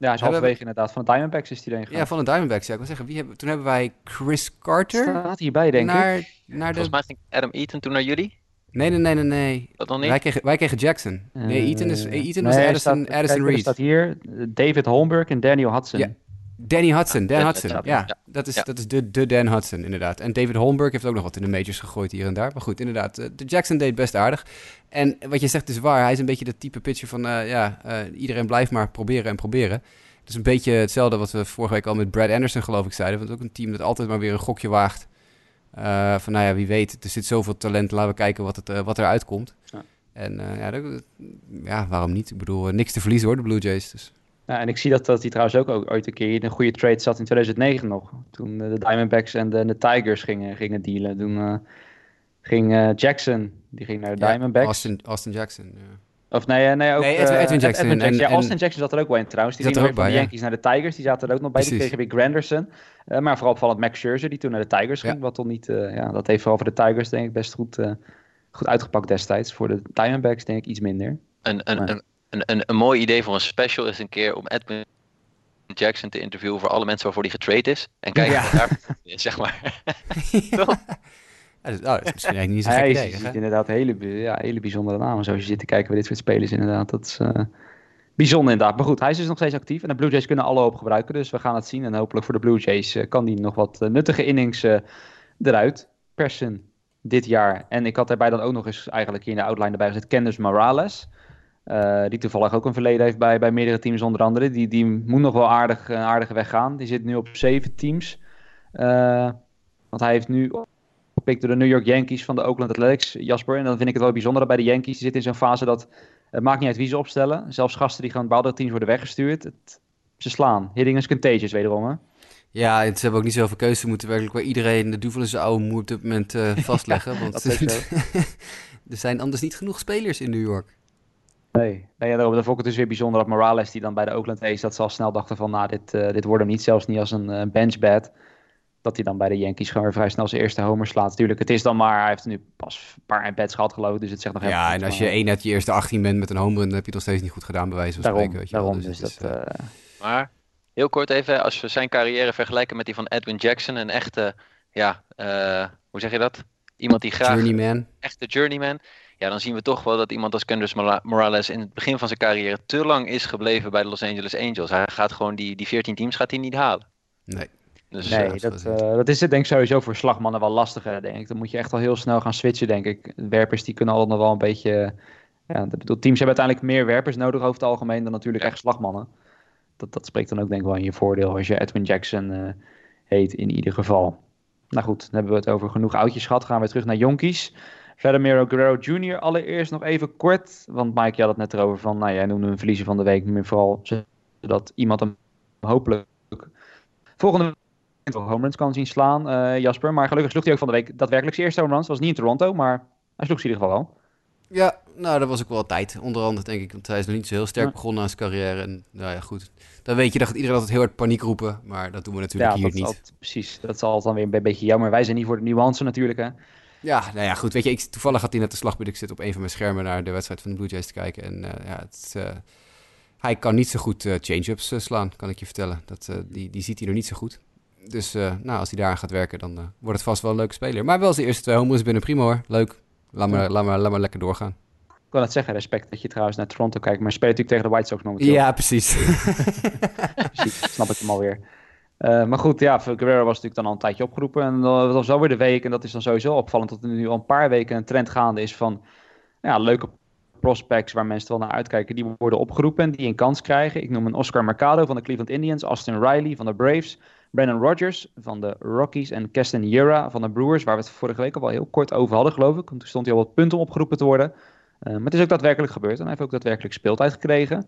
Ja, is halverwege inderdaad. Van de Diamondbacks is hij Ja, van de Diamondbacks. Ja, ik wil zeggen, wie hebben, toen hebben wij Chris Carter. Staat hierbij, denk naar, ik. Naar de... Volgens mij ging Adam Eaton toen naar jullie. Nee, nee, nee, nee, nee. Dat nog niet? Wij kregen, wij kregen Jackson. Nee, Eaton, is, Uh, Eaton was nee, Addison, staat, Addison kijk, Reed. Staat hier David Holmberg en Daniel Hudson. Ja. Danny Hudson, Dan Hudson. ja, Ja, dat is, dat is de, de Dan Hudson, inderdaad. En David Holmberg heeft ook nog wat in de majors gegooid hier en daar. Maar goed, inderdaad, eh, de Jackson deed best aardig. En wat je zegt is waar. Hij is een beetje dat type pitcher van, eh, ja, eh, iedereen blijft maar proberen en proberen. Het is een beetje hetzelfde wat we vorige week al met Brad Anderson, geloof ik, zeiden. Want ook een team dat altijd maar weer een gokje waagt. Van, nou ja, wie weet, er zit zoveel talent, laten we kijken wat, het, wat eruit komt. Ja. En ja, dat- ja, waarom niet? Ik bedoel, niks te verliezen hoor, de Blue Jays. Dus. Ja, en ik zie dat, dat hij trouwens ook, ook ooit een keer in een goede trade zat in 2009 nog. Toen eh, de Diamondbacks en de, de Tigers gingen, gingen dealen. Toen eh, ging eh, Jackson, die ging naar de Ja, Diamondbacks. Austin, Austin Jackson, ja. Of nee, nee ook Nee, Edwin- Edwin Jackson Edwin en- Ja, en- Austin Jackson zat er ook wel in trouwens. Die zat er ook de bij, Yankees naar de Tigers. Die zaten er ook nog bij. Die kregen weer Granderson. Eh, maar vooral opvallend Max Scherzer, die toen naar de Tigers ging. Ja. Wat toch niet, eh, ja, dat heeft vooral voor de Tigers denk ik best goed, eh, goed uitgepakt destijds. Voor de Diamondbacks denk ik iets minder. Een, Maar- een, een, een, een mooi idee voor een special is een keer om Edwin Jackson te interviewen voor alle mensen waarvoor hij getrade is. En kijken Ja. wat daar is, zeg maar. [LAUGHS] Ja, dat, is, oh, dat is misschien eigenlijk niet zo'n Hij is- idee. ziet hè? inderdaad hele, ja, hele bijzondere namen. Zoals je zit te kijken bij dit soort spelers inderdaad. Dat is eh, bijzonder inderdaad. Maar goed, hij is dus nog steeds actief. En de Blue Jays kunnen alle hoop gebruiken. Dus we gaan het zien. En hopelijk voor de Blue Jays eh, kan die nog wat eh, nuttige innings eh, eruit persen dit jaar. En ik had daarbij dan ook nog eens eigenlijk hier in de outline erbij gezet. Candice Morales. Eh, die toevallig ook een verleden heeft bij, bij meerdere teams onder andere. Die, die moet nog wel aardig, een aardige weg gaan. Die zit nu op zeven teams. Eh, want hij heeft nu gepikt door de New York Yankees van de Oakland Athletics, Jasper. En dan vind ik het wel bijzonder dat bij de Yankees. Die zitten in zo'n fase dat het maakt niet uit wie ze opstellen. Zelfs gasten die gewoon bij andere teams worden weggestuurd. Het, ze slaan. Hitting is contagious wederom. Hè? Ja, en ze hebben ook niet zoveel keuze. Ze moeten werkelijk waar iedereen de duvel in zijn oude moe op dit moment eh, [LAUGHS] vastleggen. want [LAUGHS] er zijn anders niet genoeg spelers in New York. Nee, nee ja, daarom, dat vond ik het dus weer bijzonder dat Morales, die dan bij de Oakland A's, dat ze al snel dachten van, nou, dit, eh, dit wordt hem niet, zelfs niet als een eh, bench bat. Dat hij dan bij de Yankees gewoon weer vrij snel zijn eerste homer slaat. Tuurlijk, het is dan maar, hij heeft nu pas een paar bats gehad geloof ik, dus het zegt nog helemaal Ja, en als je maar één uit je eerste 18 bent met een home run, dan heb je het nog steeds niet goed gedaan, bij wijze van Daarom, spreken. Weet je wel. daarom, Dus dus dat... eh, eh, Maar heel kort even, als we zijn carrière vergelijken met die van Edwin Jackson, een echte, ja, eh, hoe zeg je dat? Iemand die graag journeyman. echte journeyman. Ja, dan zien we toch wel dat iemand als Candice Mora- Morales in het begin van zijn carrière te lang is gebleven bij de Los Angeles Angels. Hij gaat gewoon die, die 14 teams gaat hij niet halen. Nee. Dus Nee, eh, dat, eh, dat is het denk ik sowieso voor slagmannen wel lastiger, denk ik. Dan moet je echt al heel snel gaan switchen, denk ik. Werpers die kunnen al nog wel een beetje... Ja, dat bedoel, teams hebben uiteindelijk meer werpers nodig over het algemeen dan natuurlijk Ja. echt slagmannen. Dat, dat spreekt dan ook denk ik wel in je voordeel als je Edwin Jackson eh, heet in ieder geval. Nou goed, dan hebben we het over genoeg oudjes gehad. Gaan we terug naar jonkies. Vladimir Guerrero Jr. allereerst nog even kort. Want Mike, je had het net erover van, nou jij noemde een verliezer van de week. Maar vooral zodat iemand hem hopelijk volgende week home runs kan zien slaan, eh, Jasper. Maar gelukkig sloeg hij ook van de week daadwerkelijk zijn eerste home runs. was niet in Toronto, maar hij sloeg ze in ieder geval wel. Ja, nou, dat was ook wel tijd. Onder andere, denk ik. Want hij is nog niet zo heel sterk Ja. begonnen aan zijn carrière. En nou ja, goed. Dan weet je dat iedereen altijd heel hard paniek roepen. Maar dat doen we natuurlijk hier dat niet. altijd- precies. Dat is altijd dan weer een beetje jammer. Wij zijn niet voor de nuance natuurlijk, hè. Ja, nou ja, goed. Weet je, ik, toevallig had hij net de slagpunt. Ik zit op een van mijn schermen naar de wedstrijd van de Blue Jays te kijken. En eh, ja, het, eh, hij kan niet zo goed eh, change-ups slaan, kan ik je vertellen. Dat, die, die ziet hij nog niet zo goed. Dus nou, als hij daar aan gaat werken, dan wordt het vast wel een leuke speler. Maar wel zijn eerste twee homeruns binnen, prima hoor. Leuk. Laat maar, Ja. laat maar, laat maar lekker doorgaan. Ik wil het zeggen, respect dat je trouwens naar Toronto kijkt. Maar speelt natuurlijk tegen de White Sox momenteel. Ja, precies. [LAUGHS] Precies, snap ik hem alweer. Eh maar goed, ja, Guerrero was natuurlijk dan al een tijdje opgeroepen. En dat was alweer de week. En dat is dan sowieso opvallend dat er nu al een paar weken een trend gaande is van ja, leuke prospects waar mensen wel naar uitkijken. Die worden opgeroepen en die een kans krijgen. Ik noem een Oscar Mercado van de Cleveland Indians, Austin Riley van de Braves, Brandon Rogers van de Rockies en Keston Yura van de Brewers, waar we het vorige week al wel heel kort over hadden, geloof ik. Toen stond hij al wat punten om opgeroepen te worden. Uh, maar het is ook daadwerkelijk gebeurd en hij heeft ook daadwerkelijk speeltijd gekregen.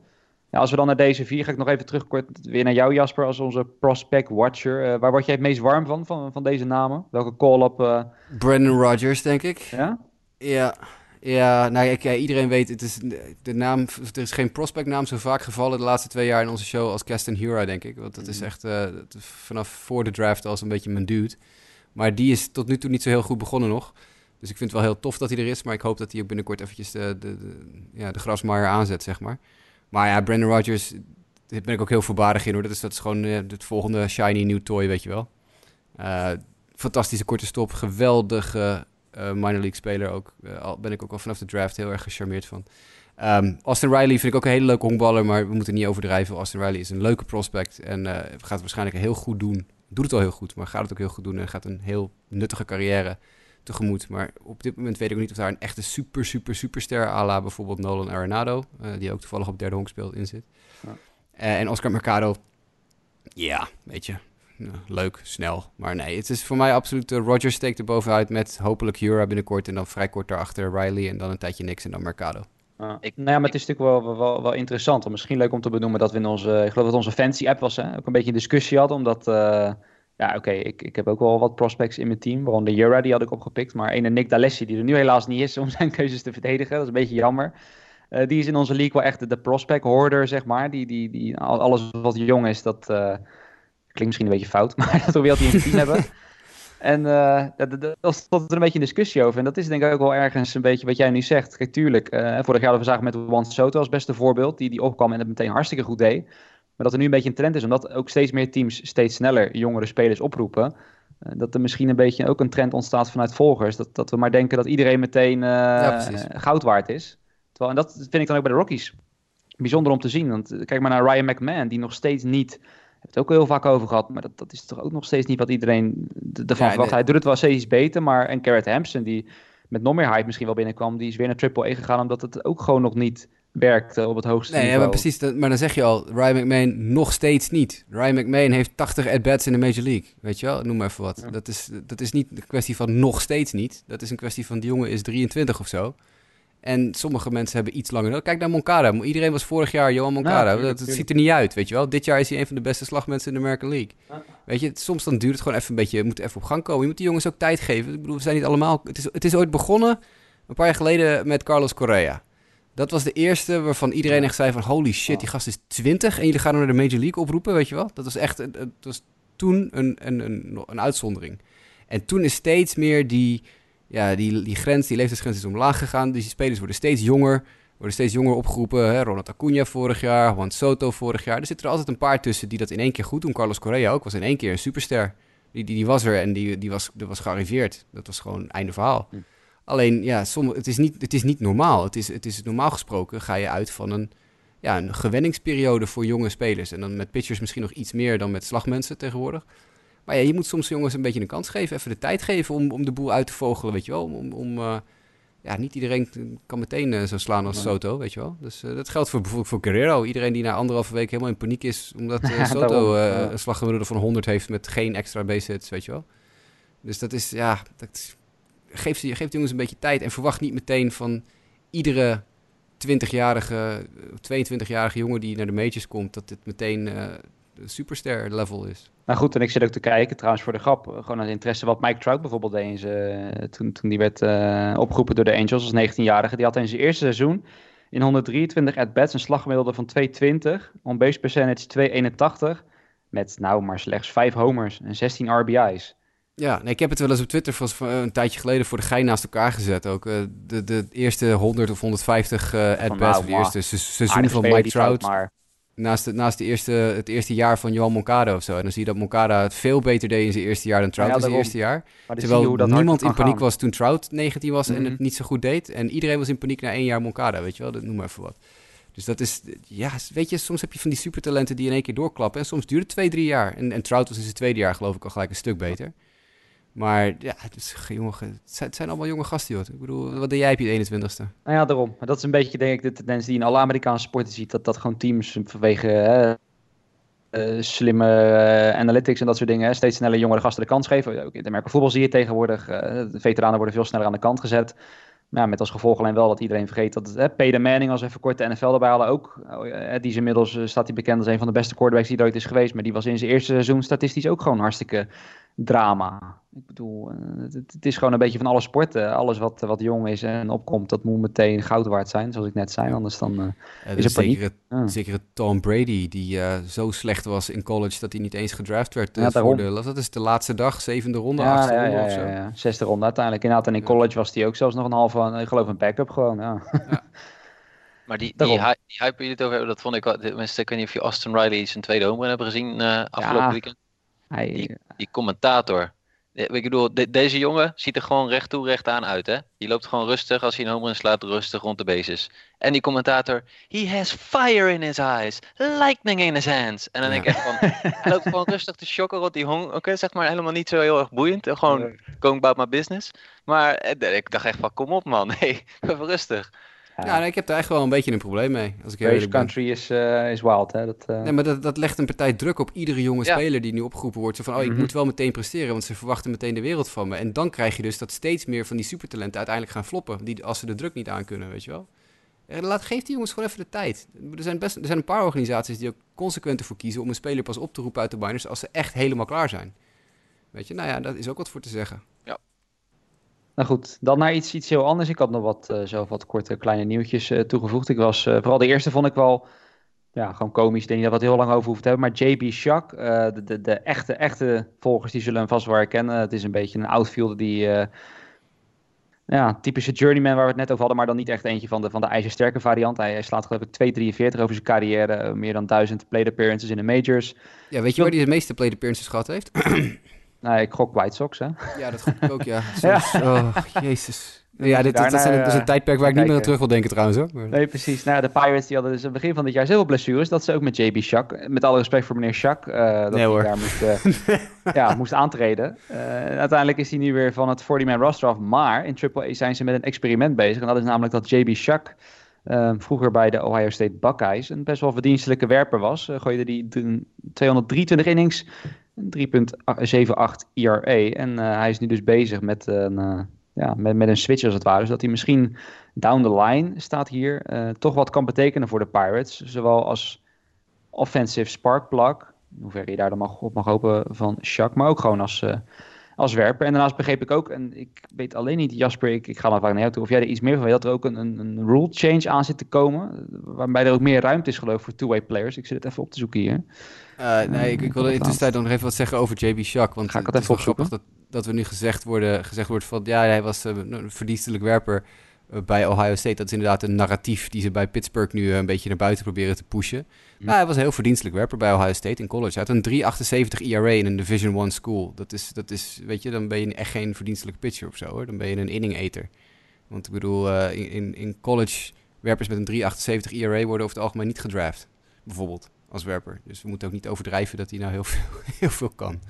Ja, als we dan naar deze vier, ga ik nog even terug kort weer naar jou, Jasper, als onze prospect watcher. Uh, waar word jij het meest warm van, van, van deze namen? Welke call-up? Uh... Brandon Rogers, denk ik. Ja? Ja. Ja, nou ik, ja, iedereen weet, het is de naam, er is geen prospectnaam zo vaak gevallen de laatste twee jaar in onze show als Keston Hura, denk ik. Want dat is echt uh, vanaf voor de draft als een beetje mijn dude. Maar die is tot nu toe niet zo heel goed begonnen nog. Dus ik vind het wel heel tof dat hij er is, maar ik hoop dat hij ook binnenkort eventjes de, de, de, ja, de grasmaaier aanzet, zeg maar. Maar ja, Brandon Rogers, ben ik ook heel voorbarig in hoor. Dat is, dat is gewoon uh, het volgende shiny nieuw toy, weet je wel. Uh, fantastische korte stop, geweldige uh, minor league speler ook. al ben ik ook al vanaf de draft heel erg gecharmeerd van. Um, Austin Riley vind ik ook een hele leuke honkballer, maar we moeten niet overdrijven. Austin Riley is een leuke prospect en gaat waarschijnlijk heel goed doen. Doet het al heel goed, maar gaat het ook heel goed doen en gaat een heel nuttige carrière tegemoet. Maar op dit moment weet ik ook niet of daar een echte super, super, superster à la bijvoorbeeld Nolan Arenado, uh, die ook toevallig op derde honk speelt, in zit. Ja. Uh, en Oscar Mercado, ja, weet je, nou, leuk, snel. Maar nee, het is voor mij absoluut uh, Roger steekt er bovenuit met hopelijk Jura binnenkort en dan vrij kort daarachter Riley en dan een tijdje niks en dan Mercado. Uh, ik, nou ja, maar het is natuurlijk wel, wel, wel, interessant. Misschien leuk om te benoemen dat we in onze, ik geloof dat onze fancy app was, hè, ook een beetje een discussie hadden, omdat ja, oké, ik, ik heb ook wel wat prospects in mijn team. Waaronder Jura, die had ik opgepikt. Maar ene Nick D'Alessi, die er nu helaas niet is om [LAUGHS] zijn keuzes te verdedigen. Dat is een beetje jammer. Uh, die is in onze league wel echt de, prospect hoarder, zeg maar. Die, die, die, alles wat jong is, dat uh, klinkt misschien een beetje fout. [LAUGHS] Maar dat wil hij in team hebben. [LAUGHS] En uh, daar stond er een beetje een discussie over. En dat is denk ik ook wel ergens een beetje wat jij nu zegt. Kijk, tuurlijk, vorig jaar we zagen met Juan Soto als beste voorbeeld. Die, die opkwam en het meteen hartstikke goed deed. Maar dat er nu een beetje een trend is, omdat ook steeds meer teams steeds sneller jongere spelers oproepen. Uh, dat er misschien een beetje ook een trend ontstaat vanuit volgers. Dat, dat we maar denken dat iedereen meteen uh, ja, goud waard is. Terwijl, en dat vind ik dan ook bij de Rockies bijzonder om te zien. Want eh, kijk maar naar Ryan McMahon, die nog steeds niet. Heb het ook heel vaak over gehad, maar dat, dat is toch ook nog steeds niet wat iedereen ervan ja, verwacht. Hij doet het wel steeds beter, maar en Garrett Hampson, die met nog meer hype misschien wel binnenkwam, die is weer naar Triple E gegaan, omdat het ook gewoon nog niet werkte op het hoogste nee, niveau. Nee, maar precies. maar dan zeg je al, Ryan McMahon nog steeds niet. Ryan McMahon heeft 80 at-bats in de Major League. Weet je wel? Noem maar even wat. Dat, is, dat is niet een kwestie van nog steeds niet. Dat is een kwestie van die jongen is 23 of zo. En sommige mensen hebben iets langer Kijk naar Moncada. Iedereen was vorig jaar Johan Moncada. dat, ziet er niet uit, weet je wel. Dit jaar is hij een van de beste slagmensen in de American League. Weet je, soms dan duurt het gewoon even een beetje... Je moet even op gang komen. Je moet die jongens ook tijd geven. Ik bedoel, we zijn niet allemaal... Het is, het is ooit begonnen, een paar jaar geleden, met Carlos Correa. Dat was de eerste waarvan iedereen echt zei van... holy shit, die gast is 20 en jullie gaan hem naar de Major League oproepen, weet je wel? Dat was echt... Het was toen een, een, een, een uitzondering. En toen is steeds meer die, ja, die, die grens, die leeftijdsgrens is omlaag gegaan. Dus die spelers worden steeds jonger, worden steeds jonger opgeroepen. Hè? Ronald Acuna vorig jaar, Juan Soto vorig jaar. Er zitten er altijd een paar tussen die dat in één keer goed doen. Carlos Correa ook was in één keer een superster. Die, die, die was er en die, die, was, die was gearriveerd. Dat was gewoon einde verhaal. Hm. Alleen, ja, sommige, het, is niet, het is niet normaal. Het is, het is normaal gesproken ga je uit van een, ja, een gewenningsperiode voor jonge spelers. En dan met pitchers misschien nog iets meer dan met slagmensen tegenwoordig. Maar ja, je moet soms jongens een beetje een kans geven. Even de tijd geven om, om de boel uit te vogelen, weet je wel. Om, om uh, ja, niet iedereen kan meteen uh, zo slaan als Soto, weet je wel. Dus uh, dat geldt voor bijvoorbeeld voor Guerrero. Iedereen die na anderhalve week helemaal in paniek is... omdat [LAUGHS] Soto een slaggemiddelde van 100 heeft met geen extra base hits, weet je wel. Dus dat is, ja... Dat, geef, ze, geef jongens een beetje tijd en verwacht niet meteen van iedere 20-jarige, 22-jarige jongen die naar de majors komt, dat dit meteen uh, superster level is. Nou goed, en ik zit ook te kijken, trouwens voor de grap, eh, gewoon aan interesse wat Mike Trout bijvoorbeeld deed toen, toen die werd opgeroepen door de Angels als 19-jarige. Die had in zijn eerste seizoen in 123 at-bats een slaggemiddelde van 220, on-base percentage 281, met nou maar slechts 5 homers en 16 RBI's. Ja, nee, ik heb het wel eens op Twitter van een tijdje geleden voor de gein naast elkaar gezet. Ook uh, de, de eerste 100 of 150 uh, at-bats van nou, de eerste seizoen van Mike Trout. Maar... Naast, de, naast de eerste, het eerste jaar van Johan Moncada of zo. En dan zie je dat Moncada het veel beter deed in zijn eerste jaar dan Trout ja, in zijn eerste jaar. Terwijl niemand in paniek was toen Trout 19 was en het mhm. niet zo goed deed. En iedereen was in paniek na één jaar Moncada, weet je wel. Dat, noem maar even wat. Dus dat is, ja, weet je, soms heb je van die supertalenten die in één keer doorklappen. En soms duurt het twee, drie jaar. En, en Trout was in zijn tweede jaar geloof ik al gelijk een stuk beter. Maar ja, het, is, jonge, het, zijn, allemaal jonge gasten, joh. Ik bedoel, wat deed jij op je 21ste? Nou ja, daarom. Dat is een beetje, denk ik, de tendens die in alle Amerikaanse sporten ziet. Dat, dat gewoon teams vanwege uh, slimme uh, analytics en dat soort dingen... steeds sneller jongere gasten de kans geven. Ook in de Amerika voetbal zie je tegenwoordig. De veteranen worden veel sneller aan de kant gezet. Ja, met als gevolg alleen wel dat iedereen vergeet dat hè, Peter Manning, als even kort de NFL erbij halen, ook. die is inmiddels staat hij bekend als een van de beste quarterbacks die er ooit is geweest. Maar die was in zijn eerste seizoen statistisch ook gewoon hartstikke drama. Ik bedoel, eh, het, is gewoon een beetje van alle sporten. Alles wat, wat jong is en opkomt, dat moet meteen goud waard zijn, zoals ik net zei. Anders dan uh, is het paniek. Zeker, Tom Brady, die uh, zo slecht was in college dat hij niet eens gedraft werd. Ja, voor de, dat is de laatste dag, zevende ronde, ja, achtste ja, ronde ja, of zo. Ja, zesde ronde uiteindelijk. Inderdaad, en in college was hij ook zelfs nog een halve, ik geloof een backup gewoon. Ja. [LAUGHS] Maar die, die, hype, die hype jullie het over hebben, dat vond ik wel... Tenminste, ik weet niet of je Austin Riley zijn tweede home hebben gezien uh, afgelopen weekend. Hij, die, die commentator, ik bedoel, deze jongen ziet er gewoon recht toe, recht aan uit. Hè? Die loopt gewoon rustig als hij een home slaat, rustig rond de bases. En die commentator, he has fire in his eyes, lightning in his hands. En dan denk ik echt van, hij loopt gewoon rustig te shocken rond die hong. Oké, zeg maar helemaal niet zo heel erg boeiend. Gewoon going about my business. Maar eh, ik dacht echt van, kom op man, [LAUGHS] nee, even rustig. Ja, ik heb daar echt wel een beetje een probleem mee. Als ik country is, uh, is wild, hè? Dat, uh... Nee, maar dat, dat legt een partij druk op iedere jonge speler die nu opgeroepen wordt. Zo van, oh, ik mhm. moet wel meteen presteren, want ze verwachten meteen de wereld van me. En dan krijg je dus dat steeds meer van die supertalenten uiteindelijk gaan floppen, die, als ze de druk niet aan kunnen, weet je wel. Laat, geef die jongens gewoon even de tijd. Er zijn, best, er zijn een paar organisaties die ook consequent ervoor kiezen om een speler pas op te roepen uit de minors als ze echt helemaal klaar zijn. Weet je, nou ja, daar is ook wat voor te zeggen. Nou goed, dan naar iets, iets heel anders. Ik had nog wat, uh, zo wat korte kleine nieuwtjes uh, toegevoegd. Ik was, uh, vooral de eerste vond ik wel ja, gewoon komisch. Ik denk dat we het heel lang over hoeven te hebben. Maar JB Shak, de, de, de, echte, echte volgers, die zullen hem vast wel herkennen. Het is een beetje een outfielder die... ja, typische journeyman waar we het net over hadden, maar dan niet echt eentje van de, van de ijzersterke variant. Hij, hij slaat geloof ik 2,43 over zijn carrière, meer dan 1000 plate appearances in de majors. Ja, weet je waar hij de meeste plate appearances gehad heeft? [CLEARS THROAT] Nee, ik gok White Sox, hè? Ja, dat gok ik ook, ja. [LAUGHS] Oh, jezus. Ja, dit, dat, is een, een tijdperk waar ik niet meer aan terug wil denken trouwens. Hoor. Nee, precies. Nou, de Pirates die hadden dus aan het begin van dit jaar zoveel blessures... dat ze ook met JB Shak, met alle respect voor meneer Shak... Uh, dat nee, hij daar moest, uh, [LAUGHS] ja, moest aantreden. Uh, uiteindelijk is hij nu weer van het 40-man roster af. Maar in AAA zijn ze met een experiment bezig. En dat is namelijk dat JB Shak... vroeger bij de Ohio State Buckeyes een best wel verdienstelijke werper was. gooide die 223 innings, 3,78 ERA. En uh, hij is nu dus bezig met een, uh, ja, met, met een switch als het ware. Zodat hij misschien down the line staat hier. Uh, toch wat kan betekenen voor de Pirates. Zowel als offensive spark plug. Hoe je daar dan mag, op mag hopen van Shaq. Maar ook gewoon als, als werper. En daarnaast begreep ik ook, en ik weet alleen niet, Jasper, ik, ik ga dan vaak naar jou toe. Of jij er iets meer van weet, dat er ook een, een, een rule change aan zit te komen. Waarbij er ook meer ruimte is geloof ik voor two-way players. Ik zit het even op te zoeken hier. Uh, nee, ik, ik wilde in de tussentijd nog even wat zeggen over JB Shak. Want Ga ik het, even grappig dat, dat we nu gezegd, worden, gezegd wordt van... ja, hij was uh, een verdienstelijk werper uh, bij Ohio State. Dat is inderdaad een narratief die ze bij Pittsburgh nu een beetje naar buiten proberen te pushen. Maar hij was een heel verdienstelijk werper bij Ohio State in college. Hij had een 3,78 ERA in een Division One school. Dat is, dat is, weet je, dan ben je echt geen verdienstelijke pitcher of zo hoor. Dan ben je een inning eater. Want ik bedoel, in, in college werpers met een 3,78 ERA worden over het algemeen niet gedraft. Bijvoorbeeld als werper. Dus we moeten ook niet overdrijven dat hij nou heel [LAUGHS] veel, heel veel kan.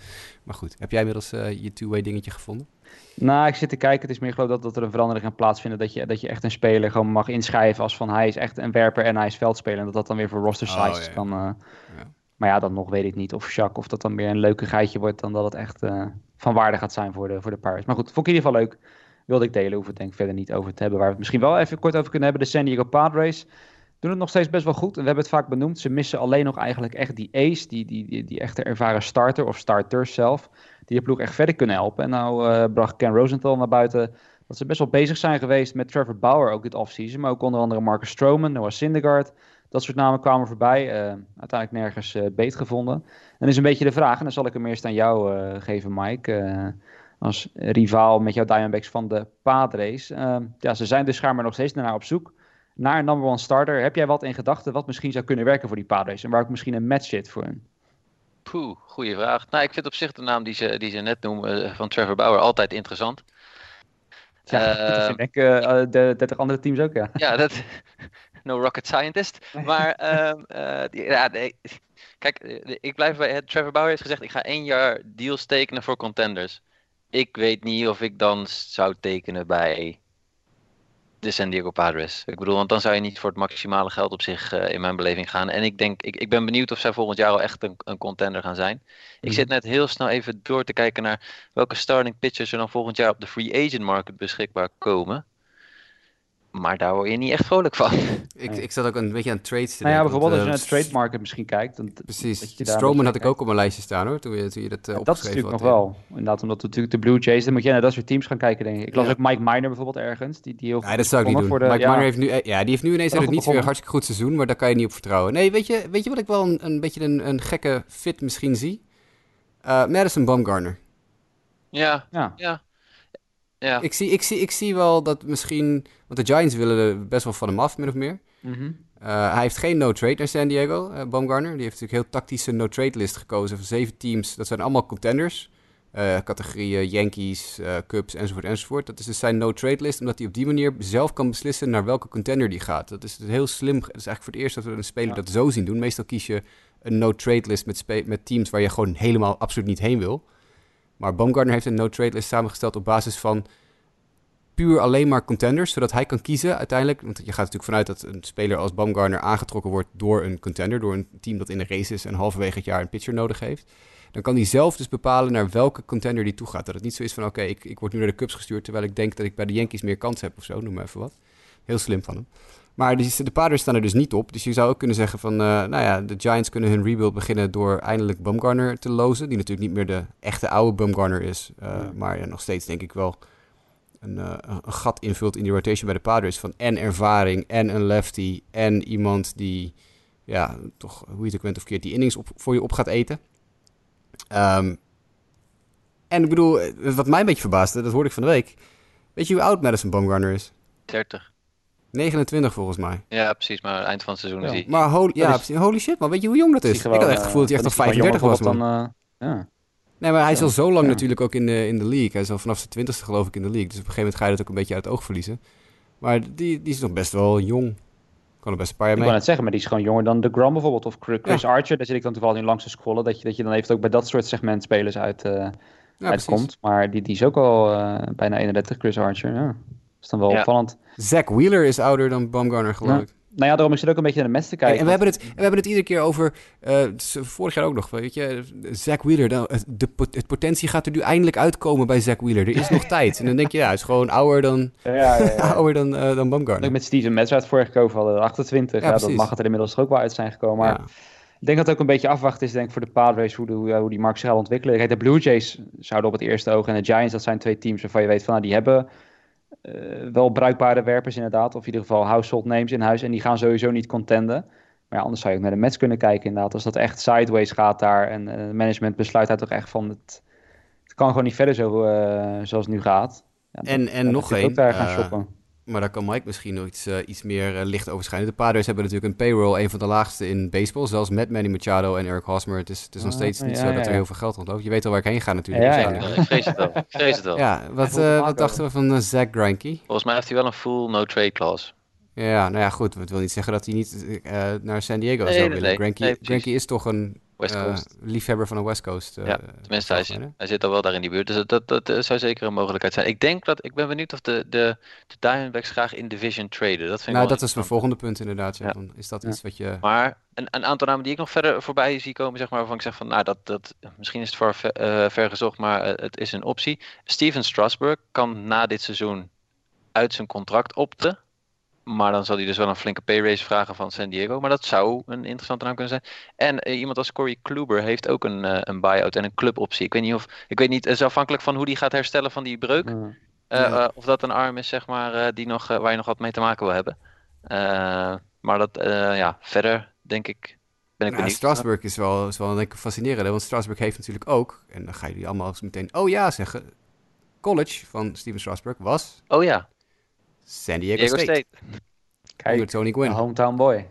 Maar goed, heb jij inmiddels uh, je two-way dingetje gevonden? Nou, ik zit te kijken. Het is meer geloof dat, dat er een verandering gaat plaatsvinden. Dat je, dat je echt een speler gewoon mag inschrijven als van hij is echt een werper en hij is veldspeler. En dat dat dan weer voor roster oh, size kan. Uh, ja. Maar ja, dan nog weet ik niet of Shaq of dat dan weer een leuke geitje wordt. Dan dat het echt uh, van waarde gaat zijn voor de, voor de Pirates. Maar goed, vond ik in ieder geval leuk. Wilde ik delen, hoef het denk ik verder niet over te hebben. Waar we het misschien wel even kort over kunnen hebben. De San Diego Padres doen het nog steeds best wel goed. En we hebben het vaak benoemd. Ze missen alleen nog eigenlijk echt die ace, die, die, die, die echte ervaren starter of starters zelf, die je ploeg echt verder kunnen helpen. En nou uh, bracht Ken Rosenthal naar buiten dat ze best wel bezig zijn geweest met Trevor Bauer ook dit offseason. Maar ook onder andere Marcus Stroman, Noah Syndergaard. Dat soort namen kwamen voorbij. Uh, uiteindelijk nergens uh, beet gevonden. En is een beetje de vraag, en dan zal ik hem eerst aan jou geven, Mike. als rivaal met jouw Diamondbacks van de Padres. ja, ze zijn dus schijnbaar nog steeds naar op zoek naar een number one starter. Heb jij wat in gedachten wat misschien zou kunnen werken voor die Padres en waar ook misschien een match zit voor hun? Poeh, goede vraag. Nou, ik vind op zich de naam die ze, die ze net noemen eh, van Trevor Bauer altijd interessant. Ja, uh, dat vind ik uh, de 30 andere teams ook, ja. Ja, dat, [LAUGHS] no rocket scientist. Maar [LAUGHS] uh, ja, nee. kijk, ik blijf bij Trevor Bauer heeft gezegd, ik ga één jaar deals tekenen voor contenders. Ik weet niet of ik dan zou tekenen bij de San Diego Padres. Ik bedoel, want dan zou je niet voor het maximale geld op zich uh, in mijn beleving gaan. En ik denk, ik, ik ben benieuwd of zij volgend jaar al echt een, een contender gaan zijn. Ik mhm. zit net heel snel even door te kijken naar welke starting pitchers er dan volgend jaar op de free agent market beschikbaar komen. Maar daar word je niet echt vrolijk van. [LAUGHS] Ik, ik zat ook een beetje aan trades te nou ja, bijvoorbeeld als je naar de trade market misschien kijkt. Dan, precies. Stroman had ik ook op mijn lijstje staan hoor, toen je, toen je dat uh, Dat is natuurlijk nog wel. Inderdaad, omdat natuurlijk de Blue Jays, dan moet je naar dat soort teams gaan kijken denk ik. Ik las ook Mike Miner bijvoorbeeld ergens. Die, die heel ja, dat zou ik niet doen. Voor de, Mike ja, Miner heeft nu, ja, die heeft nu ineens het niet weer een hartstikke goed seizoen, maar daar kan je niet op vertrouwen. Nee, weet je, weet je wat ik wel een, een beetje een, een gekke fit misschien zie? Uh, Madison Bumgarner. Ja, ja. ja. Ja. Ik, zie, ik, zie, ik zie wel dat misschien... Want de Giants willen er best wel van hem af, min of meer. Mhm. hij heeft geen no-trade naar San Diego, uh, Baumgartner. Die heeft natuurlijk heel tactische no-trade list gekozen van zeven teams. Dat zijn allemaal contenders. Uh, categorieën Yankees, Cubs enzovoort enzovoort. Dat is dus zijn no-trade list, omdat hij op die manier zelf kan beslissen naar welke contender die gaat. Dat is heel slim. Dat is eigenlijk voor het eerst dat we een speler dat zo zien doen. Meestal kies je een no-trade list met, met teams waar je gewoon helemaal absoluut niet heen wil. Maar Baumgartner heeft een no-trade list samengesteld op basis van puur alleen maar contenders, zodat hij kan kiezen uiteindelijk. Want je gaat natuurlijk vanuit dat een speler als Baumgartner aangetrokken wordt door een contender, door een team dat in de race is en halverwege het jaar een pitcher nodig heeft. Dan kan hij zelf dus bepalen naar welke contender die toe gaat. Dat het niet zo is van oké, ik, ik word nu naar de Cubs gestuurd terwijl ik denk dat ik bij de Yankees meer kans heb of zo, noem maar even wat. Heel slim van hem. Maar de, de Padres staan er dus niet op. Dus je zou ook kunnen zeggen van, uh, nou ja, de Giants kunnen hun rebuild beginnen door eindelijk Bumgarner te lozen. Die natuurlijk niet meer de echte oude Bumgarner is. Uh, Maar ja, nog steeds denk ik wel een, uh, een, gat invult in die rotation bij de Padres. Van en ervaring en een lefty en iemand die, ja, toch, hoe je het ook bent of keert, die innings op, voor je op gaat eten. Um, en ik bedoel, wat mij een beetje verbaasde, dat hoorde ik van de week. Weet je hoe oud Madison Bumgarner is? 30. 29 volgens mij. Ja, precies. Maar eind van het seizoen ja. is hij... Maar holy, ja, is... holy shit man, weet je hoe jong dat is? Gewoon, ik had echt het gevoel dat hij echt al 35 was man. Dan, uh, ja. Nee, maar hij is al zo lang natuurlijk ook in de, in de league. Hij is al vanaf zijn twintigste geloof ik in de league. Dus op een gegeven moment ga je dat ook een beetje uit het oog verliezen. Maar die, die is nog best wel jong. Kan er best een paar jaar mee. Ik kan het zeggen, maar die is gewoon jonger dan de Grom bijvoorbeeld. Of Chris ja. Archer. Daar zit ik dan toevallig in langs te scrollen. Dat je, dat je dan even ook bij dat soort segment spelers uit, uh, ja, uitkomt. Maar die, die is ook al uh, bijna 31, Chris Archer. Ja is dan wel ja. opvallend. Zach Wheeler is ouder dan Baumgartner, geloof ik. Nou ja, daarom is het ook een beetje naar de mes te kijken. En we, hebben het, we hebben het iedere keer over, uh, vorig jaar ook nog, weet je, Zach Wheeler. De, het potentie gaat er nu eindelijk uitkomen bij Zach Wheeler. Er is nog [LAUGHS] tijd. En dan denk je, ja, hij is gewoon ouder dan, ja, ja, ja. [LAUGHS] ouder dan, uh, dan Baumgartner. Ook met Steven Metz uit vorige keer hadden, 28. Ja, dan mag het er inmiddels ook wel uit zijn gekomen. Maar ik denk dat het ook een beetje afwachten is denk ik, voor de Padres hoe, de, hoe, hoe die markt zich gaat ontwikkelen. Kijk, de Blue Jays zouden op het eerste oog en de Giants, dat zijn twee teams waarvan je weet van, nou, die hebben uh, wel bruikbare werpers inderdaad. Of in ieder geval household names in huis. En die gaan sowieso niet contenden. Maar ja, anders zou je ook naar de Mets kunnen kijken inderdaad. Als dat echt sideways gaat daar. En uh, management besluit daar toch echt van... Het, het kan gewoon niet verder zo, uh, zoals het nu gaat. Ja, en en nog één. daar gaan shoppen. Maar daar kan Mike misschien nog iets, uh, iets meer uh, licht over schijnen. De Padres hebben natuurlijk een payroll, een van de laagste in baseball. Zelfs met Manny Machado en Eric Hosmer. Het is, het is nog steeds niet ja, zo dat er heel veel geld rondloopt. Je weet al waar ik heen ga natuurlijk. Ja, ja, ik vrees het wel. Ik vrees het wel. Ja, wat, uh, wat dachten we van Zach Greinke? Volgens mij heeft hij wel een full no-trade clause. Ja, nou ja, goed. Het wil niet zeggen dat hij niet naar San Diego nee, zou willen. Nee, Greinke, nee, Greinke is toch een West Coast. Uh, liefhebber van de West Coast. Uh, ja, tenminste, hij, zit, hij zit al wel daar in die buurt. Dus dat, dat, dat, zou zeker een mogelijkheid zijn. Ik denk dat, ik ben benieuwd of de, de, de Diamondbacks graag in division traden. Dat vind nou, dat is mijn volgende punt inderdaad. Ja. Ja. Is dat ja. iets wat je... Maar een, een aantal namen die ik nog verder voorbij zie komen, zeg maar, waarvan ik zeg van, nou, dat, dat, misschien is het voor uh, ver gezocht, maar het is een optie. Steven Strasburg kan na dit seizoen uit zijn contract opten. Maar dan zal hij dus wel een flinke pay raise vragen van San Diego. Maar dat zou een interessante naam kunnen zijn. En uh, iemand als Corey Kluber heeft ook een, uh, een buy-out en een cluboptie. Ik weet niet of. Ik weet niet, het is afhankelijk van hoe die gaat herstellen van die breuk. Mm. Uh, ja. of dat een arm is, zeg maar, die nog, waar je nog wat mee te maken wil hebben. maar dat, ja, verder denk ik. Ben ik nou, Strasburg is wel, is wel denk ik, fascinerend. Want Strasburg heeft natuurlijk ook. En dan ga je die allemaal meteen. Oh ja, zeggen. College van Steven Strasburg was. Oh ja. San Diego, Diego State. State. Kijk, Tony Gwynn. hometown boy.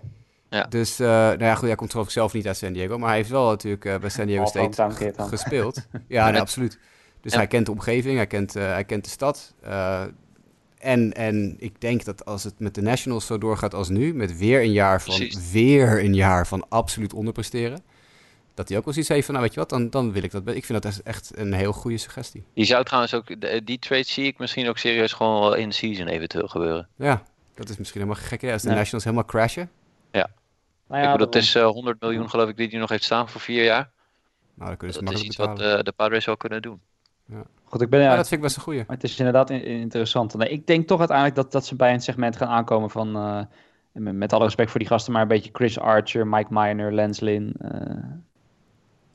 Ja. Dus, uh, nou ja, goed, hij komt geloof ik zelf niet uit San Diego, maar hij heeft wel natuurlijk uh, bij San Diego State gespeeld. ja, nee, absoluut. Dus ja. hij kent de omgeving, hij kent, uh, hij kent de stad. en, en ik denk dat als het met de Nationals zo doorgaat als nu, met weer een jaar van, Precies. weer een jaar van absoluut onderpresteren, dat hij ook wel zoiets heeft van, nou weet je wat, dan, dan wil ik dat. Ik vind dat echt een heel goede suggestie. Die zou trouwens ook, die trade zie ik misschien ook serieus gewoon wel in season eventueel gebeuren. Ja, dat is misschien helemaal gek. Als de ja. Nationals helemaal crashen. Ja. Nou ja ik bedoel, dat is uh, 100 miljoen geloof ik die hij nog heeft staan voor vier jaar. Nou, dan kunnen ze dat is iets betalen. wat uh, de Padres wel kunnen doen. Ja. Goed, ik ben, ja, dat vind ik best een goeie. Maar het is inderdaad interessant. Nee, ik denk toch uiteindelijk dat, dat ze bij een segment gaan aankomen van... Uh, met alle respect voor die gasten, maar een beetje Chris Archer, Mike Miner, Lance Lynn.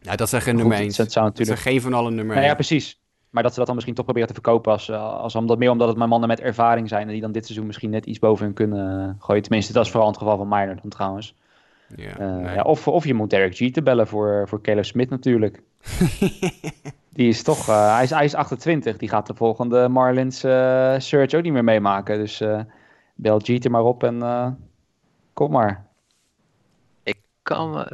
Ja, dat zijn geen nummer 1. Dat zou natuurlijk... geen van allen nummer 1. Nou, ja, precies. Maar dat ze dat dan misschien toch proberen te verkopen als, als omdat, meer omdat het maar mannen met ervaring zijn en die dan dit seizoen misschien net iets boven hun kunnen gooien. Tenminste, dat is vooral het geval van Miner dan trouwens. Ja, uh, nee. ja, of, of je moet Derek Jeter bellen voor, voor Caleb Smith natuurlijk. [LAUGHS] die is toch, uh, hij, is, hij is 28, die gaat de volgende Marlins uh, search ook niet meer meemaken. Dus bel Jeter maar op en kom maar. Ik kan me...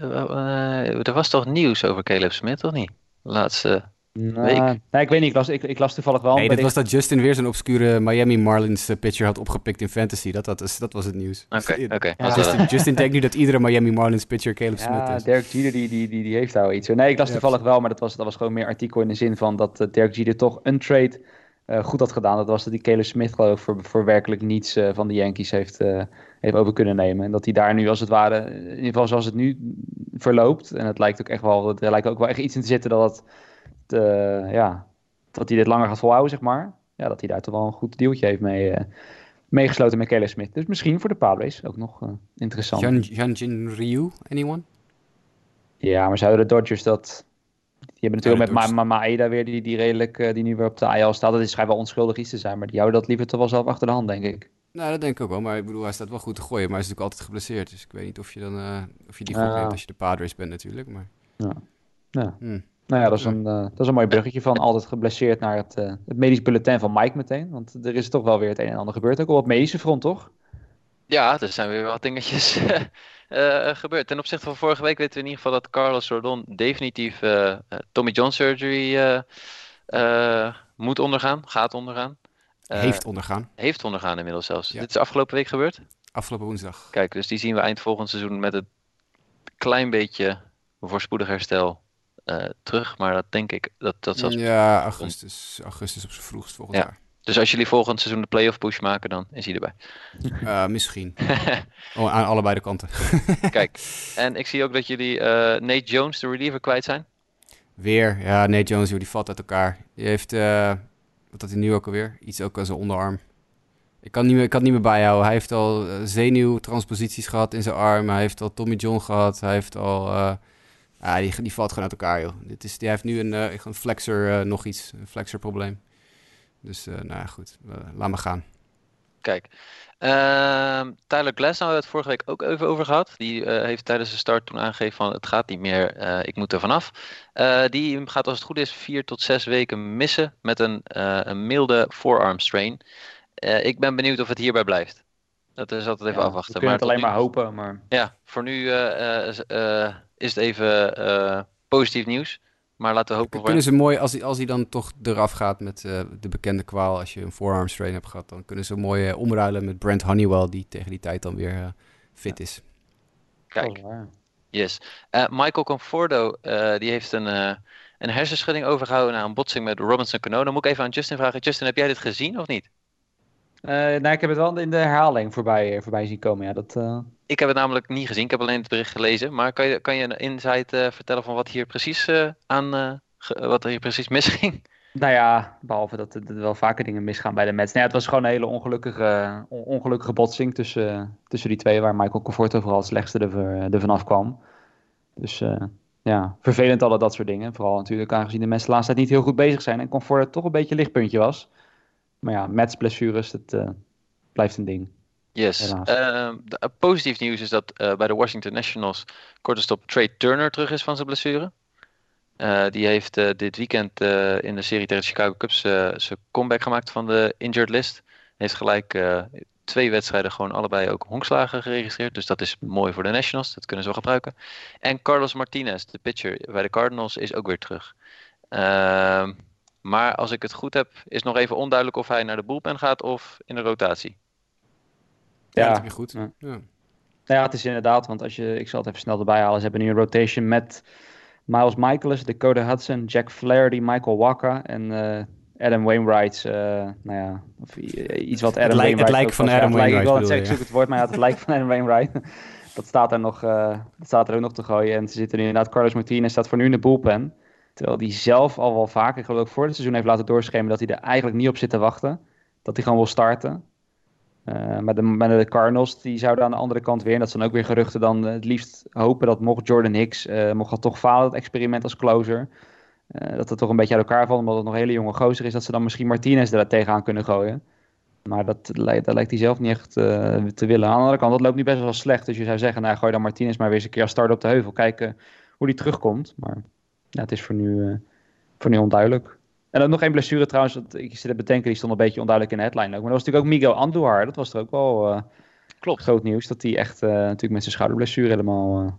Uh, er was toch nieuws over Caleb Smith, of niet? Laatste nou, nee, ik weet niet. Ik las, ik, ik las toevallig wel. Nee, dat was dat Justin weer zo'n obscure Miami Marlins uh, pitcher had opgepikt in fantasy. Dat, dat, dat was het nieuws. Oké, [LAUGHS] oké. Justin, Justin denkt nu dat iedere Miami Marlins pitcher Caleb Smith is. Derek Jeter die, die, die, die heeft daar iets. Nee, ik las toevallig wel, maar dat was, dat was gewoon meer artikel in de zin van dat uh, Derek Jeter toch een trade uh, goed had gedaan. Dat was dat die Caleb Smith geloof ik voor, werkelijk niets van de Yankees heeft, heeft over kunnen nemen. En dat hij daar nu als het ware, in ieder geval zoals het nu verloopt. En het lijkt ook echt wel, er lijkt ook wel echt iets in te zitten dat uh, ja, dat hij dit langer gaat volhouden, zeg maar. Ja, dat hij daar toch wel een goed deeltje heeft mee, uh, meegesloten met Kelly Smith. Dus misschien voor de Padres ook nog uh, interessant. Jin Ryu, anyone? Ja, maar zouden de Dodgers dat... Die hebben natuurlijk met Ma Maeda weer, die, die redelijk, die nu weer op de IL staat. Dat is schijnbaar onschuldig iets te zijn, maar die houden dat liever toch wel zelf achter de hand, denk ik. Nou, dat denk ik ook wel. Maar ik bedoel, hij staat wel goed te gooien. Maar hij is natuurlijk altijd geblesseerd. Dus ik weet niet of je dan of je die goed neemt als je de Padres bent natuurlijk. Maar... Ja. ja. Hmm. Nou ja, dat is een, uh, dat is een mooi bruggetje van altijd geblesseerd naar het, uh, het medisch bulletin van Mike meteen. Want er is toch wel weer het een en ander gebeurd, ook op medische front, toch? Ja, er zijn weer wat dingetjes [LAUGHS] uh, gebeurd. Ten opzichte van vorige week weten we in ieder geval dat Carlos Rodon definitief Tommy John surgery moet ondergaan, gaat ondergaan. heeft ondergaan. Heeft ondergaan inmiddels zelfs. Dit is afgelopen week gebeurd? Afgelopen woensdag. Kijk, dus die zien we eind volgend seizoen met een klein beetje voorspoedig herstel terug. Maar dat denk ik dat dat zelfs. Ja, augustus, augustus op zijn vroegst volgend ja. jaar. Dus als jullie volgend seizoen de playoff push maken, dan is hij erbij. Uh, misschien. [LAUGHS] oh, aan allebei de kanten. [LAUGHS] Kijk, en ik zie ook dat jullie uh, Nate Jones, de reliever, kwijt zijn. Weer, ja, Nate Jones, die valt uit elkaar. Die heeft, uh, wat had hij nu ook alweer? Iets ook aan zijn onderarm. Ik kan, niet meer, ik kan het niet meer bijhouden. Hij heeft al zenuwtransposities gehad in zijn arm. Hij heeft al Tommy John gehad. Hij heeft al ja, die, die valt gewoon uit elkaar, joh. Dit is, die heeft nu een, een flexor nog iets, een flexor probleem. Dus, uh, nou ja, goed. laat maar gaan. Kijk, ehm, Tyler Glass hebben we het vorige week ook even over gehad. Die heeft tijdens de start toen aangegeven van het gaat niet meer, ik moet er vanaf. die gaat als het goed is vier tot zes weken missen met een, een milde forearm strain. ik ben benieuwd of het hierbij blijft. Dat is altijd even afwachten. We kunnen maar het alleen maar hopen. Maar... Ja, voor nu is het even uh, positief nieuws. Maar laten we hopen. Kunnen ze mooi, als hij, als hij dan toch eraf gaat met uh, de bekende kwaal, als je een forearm strain hebt gehad, dan kunnen ze mooi uh, omruilen met Brent Honeywell, die tegen die tijd dan weer fit is. Kijk, oh, yes. Michael Conforto, die heeft een, een hersenschudding overgehouden na een botsing met Robinson Cano. Dan moet ik even aan Justin vragen. Justin, heb jij dit gezien of niet? Nou, ik heb het wel in de herhaling voorbij, voorbij zien komen. Ja, dat, ik heb het namelijk niet gezien. Ik heb alleen het bericht gelezen. Maar kan je, kan je een insight vertellen van wat hier precies aan wat er hier precies misging? [LAUGHS] Nou ja, behalve dat er wel vaker dingen misgaan bij de Mets. Nou ja, het was gewoon een hele ongelukkige, ongelukkige botsing tussen, tussen die twee, waar Michael Conforto vooral het slechtste er, er vanaf kwam. Dus ja, vervelend alle dat soort dingen. Vooral natuurlijk aangezien de mensen de laatste tijd niet heel goed bezig zijn en Conforto toch een beetje een lichtpuntje was. Maar ja, Mets blessures, dat blijft een ding. Yes. Uh, positief nieuws is dat uh, bij de Washington Nationals korte stop Trey Turner terug is van zijn blessure. Die heeft dit weekend in de serie tegen de Chicago Cubs zijn comeback gemaakt van de injured list. Heeft gelijk twee wedstrijden gewoon allebei ook honkslagen geregistreerd. Dus dat is mooi voor de Nationals. Dat kunnen ze wel gebruiken. En Carlos Martinez, de pitcher bij de Cardinals, is ook weer terug. Ehm, maar als ik het goed heb, is nog even onduidelijk of hij naar de bullpen gaat of in de rotatie. Ja, dat is goed. Ja. ja. ja, het is inderdaad, want als je, ik zal het even snel erbij halen. Ze hebben nu een rotation met Miles Michaelis, Dakota Hudson, Jack Flaherty, Michael Walker en uh, Adam Wainwright. Uh, nou ja, of iets wat Adam het Wainwright... Het lijkt van Adam Wainwright. Ik wil het zeggen, ik zoek het woord, maar ja, het lijkt van Adam Wainwright. dat staat er nog, uh, dat staat er ook nog te gooien. En ze zitten nu inderdaad, Carlos Martinez staat voor nu in de bullpen. Terwijl die zelf al wel vaker, ik geloof voor het seizoen heeft laten doorschemen dat hij er eigenlijk niet op zit te wachten. Dat hij gewoon wil starten. Uh, maar, de, maar de die zouden aan de andere kant weer, en dat zijn ook weer geruchten, dan het liefst hopen dat mocht Jordan Hicks, uh, mocht dat toch falen, het experiment als closer, uh, dat het toch een beetje uit elkaar valt, omdat het nog een hele jonge gozer is, dat ze dan misschien Martinez er tegenaan kunnen gooien. Maar dat, dat lijkt hij zelf niet echt te willen. Aan de andere kant, dat loopt nu best wel slecht. Dus je zou zeggen, nou gooi dan Martinez maar weer eens een keer als start op de heuvel. Kijken hoe die terugkomt. Maar ja, het is voor nu, voor nu onduidelijk. En ook nog één blessure trouwens, dat ik zit te bedenken, die stond een beetje onduidelijk in de headline ook. Maar dat was natuurlijk ook Miguel Andujar, dat was er ook wel... Uh, Klopt. Groot nieuws dat hij echt natuurlijk met zijn schouderblessure helemaal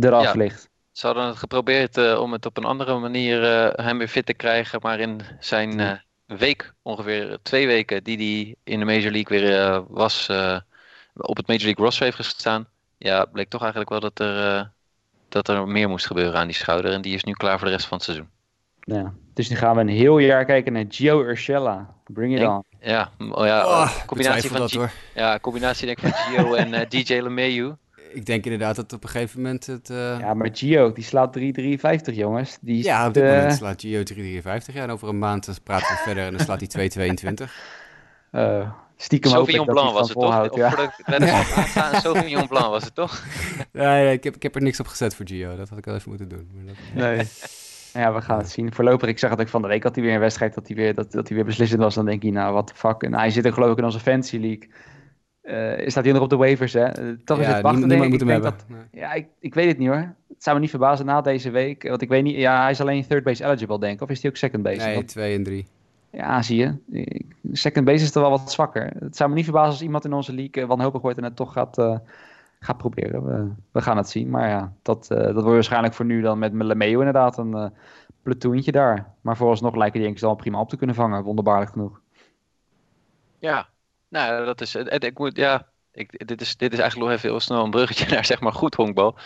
eraf ja. ligt. Ze hadden het geprobeerd om het op een andere manier hem weer fit te krijgen. Maar in zijn week, ongeveer twee weken, die hij in de Major League weer was, op het Major League roster heeft gestaan. Ja, bleek toch eigenlijk wel dat er, dat er meer moest gebeuren aan die schouder. En die is nu klaar voor de rest van het seizoen. Ja, dus nu gaan we een heel jaar kijken naar Gio Urshela. Bring it on. Ja, oh ja oh, combinatie, van dat, hoor. ja combinatie denk ik van Gio [LAUGHS] en uh, eh, DJ LeMayu. Ik denk inderdaad dat op een gegeven moment het... Uh... Ja, maar Gio, die slaat 3,53 jongens. Die ja, op dit uh... moment slaat Gio 3,53. Ja, en over een maand praten we verder en dan slaat hij 2,22. [LAUGHS] Stiekem Sauvignon Blanc was het toch? [LAUGHS] Ja. Of ja. Sauvignon Blanc was het toch? nee, ik, heb, ik heb er niks op gezet voor Gio. Dat had ik wel even moeten doen. Maar dat... Nee. Ja, we gaan het zien. Voorlopig, ik zag dat ik van de week had hij weer een wedstrijd dat hij weer, dat, dat hij weer beslissend was. Dan denk je, nou, wat de fuck. En hij zit er geloof ik in onze Fantasy League. Uh, staat hij nog op de waivers, hè? Uh, toch is het wachten, denk ik. ik dat, Ja, ik, ik weet het niet hoor. Het zou me niet verbazen na deze week. Want ik weet niet, ja, hij is alleen third base eligible, denk ik. Of is hij ook second base? Nee, 2 en 3. Ja, zie je. Second base is er wel wat zwakker. Het zou me niet verbazen als iemand in onze league wanhopig wordt en het toch gaat, uh, gaat proberen. We, we, gaan het zien. Maar ja, dat, uh, dat wordt waarschijnlijk voor nu dan met Lemeo inderdaad een uh, platoentje daar. Maar vooralsnog lijken die eens al prima op te kunnen vangen. Wonderbaarlijk genoeg. Ja, nou dat is... Het, ik moet, ja, ik, dit, is, dit is eigenlijk nog even heel snel een bruggetje [LAUGHS] naar zeg maar goed honkbal.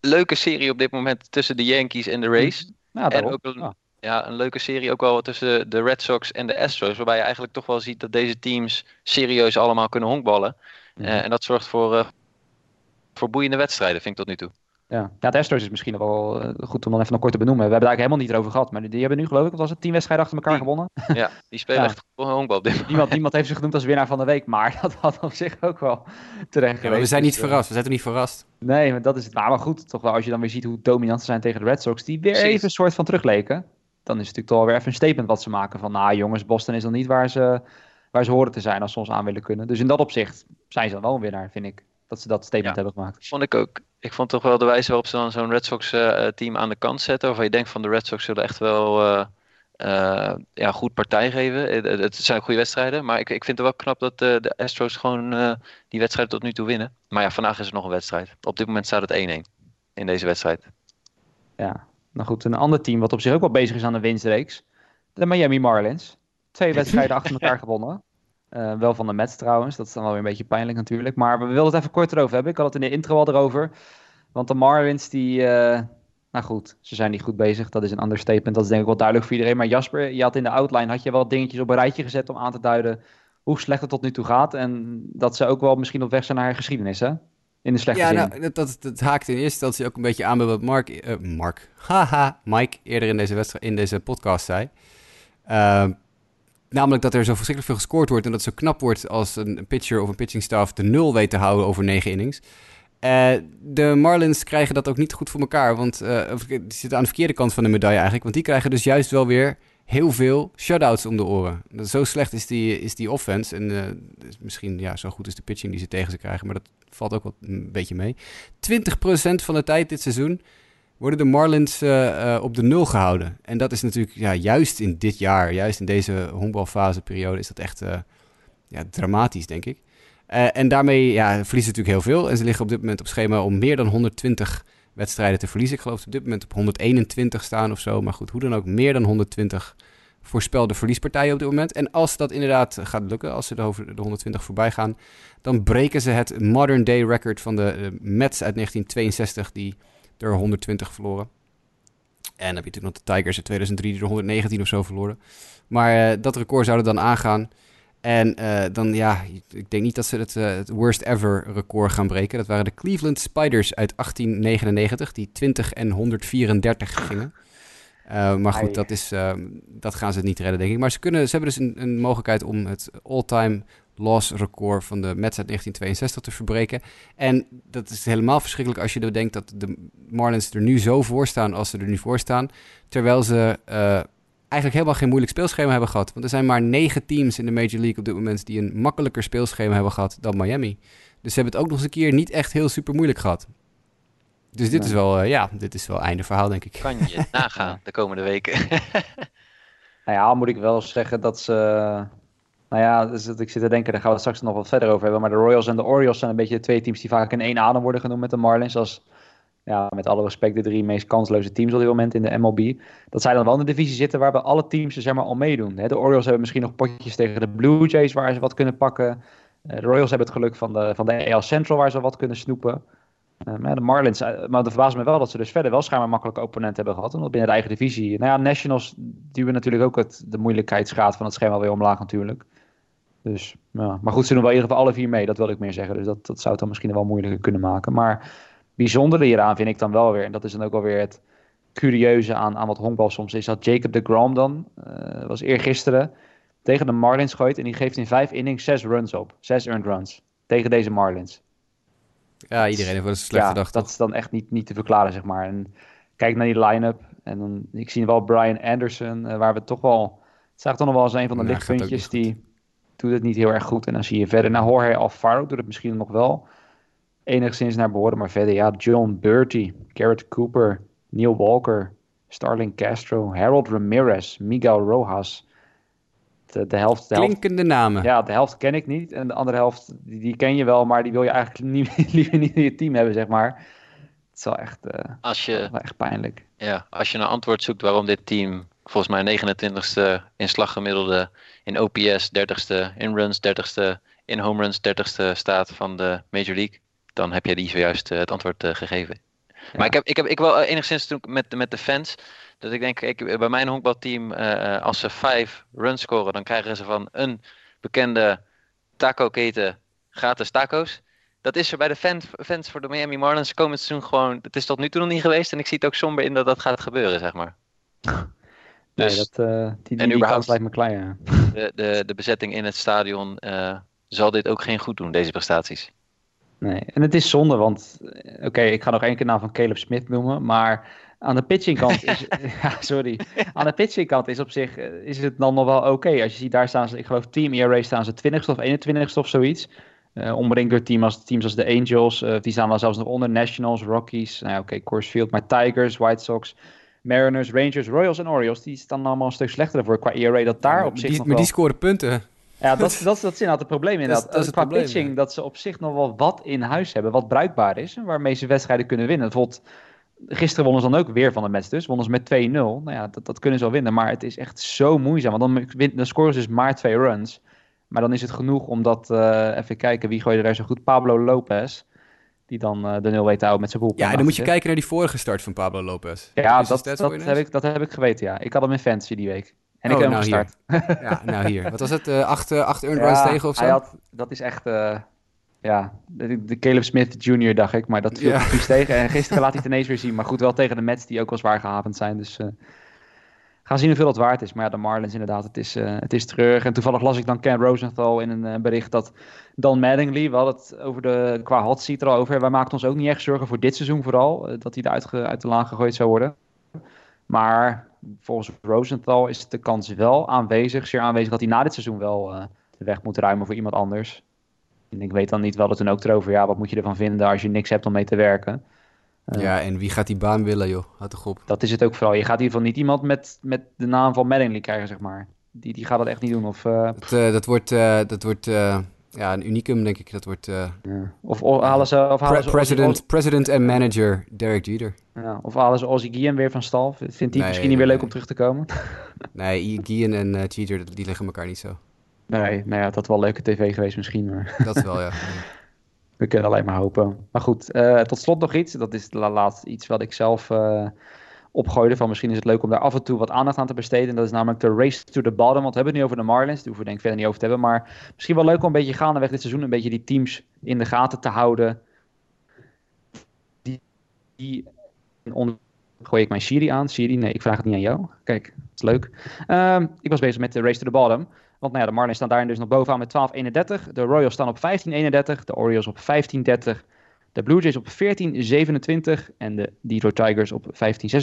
Leuke serie op dit moment tussen de Yankees en de Rays. Ja, en ook een, ja, een leuke serie ook wel tussen de Red Sox en de Astros. Waarbij je eigenlijk toch wel ziet dat deze teams serieus allemaal kunnen honkballen. Uh, en dat zorgt voor, uh, voor boeiende wedstrijden, vind ik tot nu toe. Ja, ja de Astros is misschien nog wel uh, goed om dan even nog kort te benoemen. We hebben daar helemaal niet over gehad. Maar die, hebben nu geloof ik, wat was het, tien wedstrijden achter elkaar gewonnen. Ja, die spelen [LAUGHS] echt gewoon honkbal. Niemand, niemand heeft ze genoemd als winnaar van de week. Maar [LAUGHS] dat had op zich ook wel terecht ja, We zijn niet dus, verrast. We zijn er niet verrast. Nee, maar dat is het. Maar, goed, toch wel als je dan weer ziet hoe dominant ze zijn tegen de Red Sox. Die weer even een soort van terugleken dan is het natuurlijk toch wel weer even een statement wat ze maken. Van nou jongens, Boston is dan niet waar ze, waar ze horen te zijn als ze ons aan willen kunnen. Dus in dat opzicht zijn ze dan wel een winnaar, vind ik. Dat ze dat statement hebben gemaakt. Vond ik ook. Ik vond toch wel de wijze waarop ze dan zo'n Red Sox uh, team aan de kant zetten. Waarvan je denkt van de Red Sox zullen echt wel uh, uh, ja, goed partij geven. Het, zijn goede wedstrijden. Maar ik, ik vind het wel knap dat de Astros gewoon die wedstrijd tot nu toe winnen. Maar ja, vandaag is er nog een wedstrijd. Op dit moment staat het 1-1 in deze wedstrijd. Ja, nou goed, een ander team wat op zich ook wel bezig is aan de winstreeks. De Miami Marlins. Twee wedstrijden achter elkaar [LAUGHS] gewonnen. Uh, wel van de Mets trouwens. Dat is dan wel weer een beetje pijnlijk natuurlijk. Maar we wilden het even kort erover hebben. Ik had het in de intro al erover. Want de Marlins die... Uh, nou goed, ze zijn niet goed bezig. Dat is een understatement. Dat is denk ik wel duidelijk voor iedereen. Maar Jasper, je had in de outline had je wel dingetjes op een rijtje gezet om aan te duiden hoe slecht het tot nu toe gaat. En dat ze ook wel misschien op weg zijn naar geschiedenis, hè? In de slechte ja, zin. Nou, dat, dat, haakt in eerste instantie ook een beetje aan bij wat Mark, uh, Mark, [LAUGHS] haha, Mike eerder in deze, wedstrijd, in deze podcast zei. Uh, namelijk dat er zo verschrikkelijk veel gescoord wordt en dat het zo knap wordt als een pitcher of een pitching staff de nul weet te houden over negen innings. Uh, de Marlins krijgen dat ook niet goed voor elkaar, want uh, die zitten aan de verkeerde kant van de medaille eigenlijk. Want die krijgen dus juist wel weer heel veel shutouts om de oren. Zo slecht is die, is die offense. En uh, misschien ja, zo goed is de pitching die ze tegen ze krijgen. Maar dat valt ook wel een beetje mee. 20% van de tijd dit seizoen worden de Marlins uh, uh, op de nul gehouden. En dat is natuurlijk ja, juist in dit jaar, juist in deze honkbalfaseperiode, is dat echt ja, dramatisch, denk ik. en daarmee ja, verliezen ze natuurlijk heel veel. En ze liggen op dit moment op schema om meer dan 120 wedstrijden te verliezen. Ik geloof op dit moment op 121 staan of zo. Maar goed, hoe dan ook, meer dan 120 voorspelde verliespartijen op dit moment. En als dat inderdaad gaat lukken, als ze er over de 120 voorbij gaan, dan breken ze het modern day record van de Mets uit 1962, die er 120 verloren. En dan heb je natuurlijk nog de Tigers in 2003 die er 119 of zo verloren. Maar uh, dat record zou er dan aangaan. En uh, dan, ja, ik denk niet dat ze het, uh, het, worst ever record gaan breken. Dat waren de Cleveland Spiders uit 1899, die 20 en 134 gingen. Uh, maar goed, dat, is, dat gaan ze niet redden, denk ik. Maar ze, kunnen, ze hebben dus een, een mogelijkheid om het all-time loss record van de Mets uit 1962 te verbreken. En dat is helemaal verschrikkelijk als je denkt dat de Marlins er nu zo voor staan als ze er nu voor staan. Terwijl ze eigenlijk helemaal geen moeilijk speelschema hebben gehad. Want er zijn maar negen teams in de Major League op dit moment die een makkelijker speelschema hebben gehad dan Miami. Dus ze hebben het ook nog eens een keer niet echt heel super moeilijk gehad. Dus dit is wel, uh, ja, dit is wel einde verhaal, denk ik. Kan je [LAUGHS] nagaan de komende weken. [LAUGHS] nou ja, moet ik wel zeggen dat ze Nou ja, dus ik zit te denken, daar gaan we het straks nog wat verder over hebben. Maar de Royals en de Orioles zijn een beetje de twee teams die vaak in één adem worden genoemd met de Marlins. Als, ja, met alle respect, de drie meest kansloze teams op dit moment in de MLB. Dat zij dan wel in de divisie zitten waarbij alle teams er zeg maar, al meedoen. De Orioles hebben misschien nog potjes tegen de Blue Jays waar ze wat kunnen pakken. Eh, de Royals hebben het geluk van de, van de AL Central waar ze wat kunnen snoepen. Uh, de Marlins, uh, maar het verbaast me wel dat ze dus verder wel schijnbaar makkelijke opponenten hebben gehad. Omdat binnen de eigen divisie. Nou ja, Nationals duwen natuurlijk ook het, de moeilijkheidsgraad van het schema weer omlaag natuurlijk. Dus, ja. Maar goed, ze doen wel in ieder geval alle vier mee, dat wil ik meer zeggen. Dus dat, dat zou het dan misschien wel moeilijker kunnen maken. Maar bijzondere hieraan vind ik dan wel weer, en dat is dan ook wel weer het curieuze aan, aan wat honkbal soms is, dat Jacob de Grom dan, uh, was eergisteren, tegen de Marlins gooit en die geeft in vijf innings zes runs op. Zes earned runs. Tegen deze Marlins. Ja, iedereen heeft wel een slechte ja, dag. Dat is dan echt niet, niet te verklaren, zeg maar. En kijk naar die line-up. En dan, ik zie wel Brian Anderson, uh, waar we toch wel... Het zag toch nog wel als een van de ja, lichtpuntjes. Die doet het niet heel erg goed. En dan zie je verder... Nou, Jorge Alfaro doet het misschien nog wel enigszins naar behoren. Maar verder, ja, John Bertie, Garrett Cooper, Neil Walker, Starling Castro, Harold Ramirez, Miguel Rojas... De, de, helft, de Klinkende helft, namen. Ja, de helft ken ik niet. En de andere helft, die, die, ken je wel, maar die wil je eigenlijk niet, [LAUGHS] liever niet in je team hebben, zeg maar. Het is wel echt, uh, als je, wel echt pijnlijk. Ja, als je een antwoord zoekt waarom dit team volgens mij 29ste in slaggemiddelde, in OPS 30ste, in runs 30ste, in home runs 30ste staat van de Major League, dan heb jij die zojuist uh, het antwoord uh, gegeven. Ja. Maar ik heb, ik heb ik wel enigszins toen met, met de fans dat ik denk, ik, bij mijn honkbalteam, uh, als ze vijf runs scoren, dan krijgen ze van een bekende taco-keten gratis taco's. Dat is er bij de fan, fans voor de Miami Marlins komend seizoen gewoon. Het is tot nu toe nog niet geweest en ik zie het ook somber in dat dat gaat gebeuren, zeg maar. [LAUGHS] Nee, dus, dat, uh, die, die, en lijkt me klein, ja. [LAUGHS] de, de, de bezetting in het stadion uh, zal dit ook geen goed doen, deze prestaties. Nee, en het is zonde, want oké, okay, ik ga nog één keer naam van Caleb Smith noemen, maar aan de pitchingkant is, [LAUGHS] [LAUGHS] ja, sorry. Aan de pitchingkant is op zich is het dan nog wel oké. Okay. Als je ziet, daar staan ze, ik geloof team ERA staan ze 20ste of 21ste of zoiets. Uh, omringd door team als, teams als de Angels. Uh, die staan wel zelfs nog onder Nationals, Rockies. Nou ja, oké, okay, Coors Field. Maar Tigers, White Sox, Mariners, Rangers, Royals en Orioles. Die staan allemaal een stuk slechter voor qua ERA. Dat daar op zich die, nog Maar wel... die scoren punten. Ja, dat, dat, dat, is inderdaad het probleem inderdaad. Dat, dat is het qua probleem, pitching, ja. dat ze op zich nog wel wat in huis hebben. Wat bruikbaar is. En waarmee ze wedstrijden kunnen winnen. Bijvoorbeeld gisteren wonnen ze dan ook weer van de Mets dus. Wonnen ze met 2-0. Nou ja, dat, dat kunnen ze wel winnen. Maar het is echt zo moeizaam. Want dan, win, dan scoren ze dus maar twee runs. Maar dan is het genoeg omdat, uh, even kijken, wie gooide er zo goed? Pablo Lopez. Die dan uh, de nul weet te houden met zijn boel. Ja, en dan moet je kijken naar die vorige start van Pablo Lopez. Ja, dat, dat, dat heb ik, dat heb ik geweten, ja. Ik had hem in fantasy die week. En oh, ik heb nou hem gestart. [LAUGHS] ja, nou hier. Wat was het? Uh, acht, acht earned runs ja, tegen of zo? Hij had, dat is echt... ja, de, de, Caleb Smith Jr. dacht ik, maar dat viel ja. [LAUGHS] precies tegen. En gisteren laat hij het ineens weer zien. Maar goed, wel tegen de Mets die ook wel zwaar gehavend zijn. Dus uh, gaan zien hoeveel dat waard is. Maar ja, de Marlins inderdaad, het is, uh, het is treurig. En toevallig las ik dan Ken Rosenthal in een uh, bericht dat Dan Mattingly, we hadden het over de, qua hot seat er al over. Wij maakten ons ook niet echt zorgen voor dit seizoen vooral. dat hij eruit uit de laan gegooid zou worden. Maar volgens Rosenthal is de kans wel aanwezig, zeer aanwezig, dat hij na dit seizoen wel de weg moet ruimen voor iemand anders. En ik weet dan niet wel dat toen ook erover, ja, wat moet je ervan vinden als je niks hebt om mee te werken. Uh, ja, en wie gaat die baan willen, joh? Houd toch op. Dat is het ook vooral. Je gaat in ieder geval niet iemand met, met de naam van Mattingly krijgen, zeg maar. Die, die gaat dat echt niet doen. Of, uh, dat, uh, dat wordt, dat wordt ja, een unicum, denk ik. Dat wordt... Ja. Of, of, halen ze... Of halen president, president en manager Derek Jeter. Ja, of halen ze Ozzy Guillen weer van stal? Vindt hij nee, misschien niet weer leuk om terug te komen? [LAUGHS] nee, Guillen en Jeter, die liggen elkaar niet zo. Nee, nou ja, dat wel leuke tv geweest misschien. Maar... [LAUGHS] Dat wel, ja. [LAUGHS] We kunnen alleen maar hopen. Maar goed, uh, tot slot nog iets. Dat is laatst iets wat ik zelf uh, opgooide. Van misschien is het leuk om daar af en toe wat aandacht aan te besteden. En dat is namelijk de race to the bottom. Want we hebben het nu over de Marlins. Daar hoeven we denk ik verder niet over te hebben. Maar misschien wel leuk om een beetje gaandeweg dit seizoen... een beetje die teams in de gaten te houden. Die, die onder gooi ik mijn Siri aan. Siri, nee, ik vraag het niet aan jou. Kijk, dat is leuk. Uh, ik was bezig met de race to the bottom. Want nou ja, de Marlins staan daarin dus nog bovenaan met 12-31. De Royals staan op 15-31. De Orioles op 15-30. De Blue Jays op 14-27. En de Detroit Tigers op 15-26.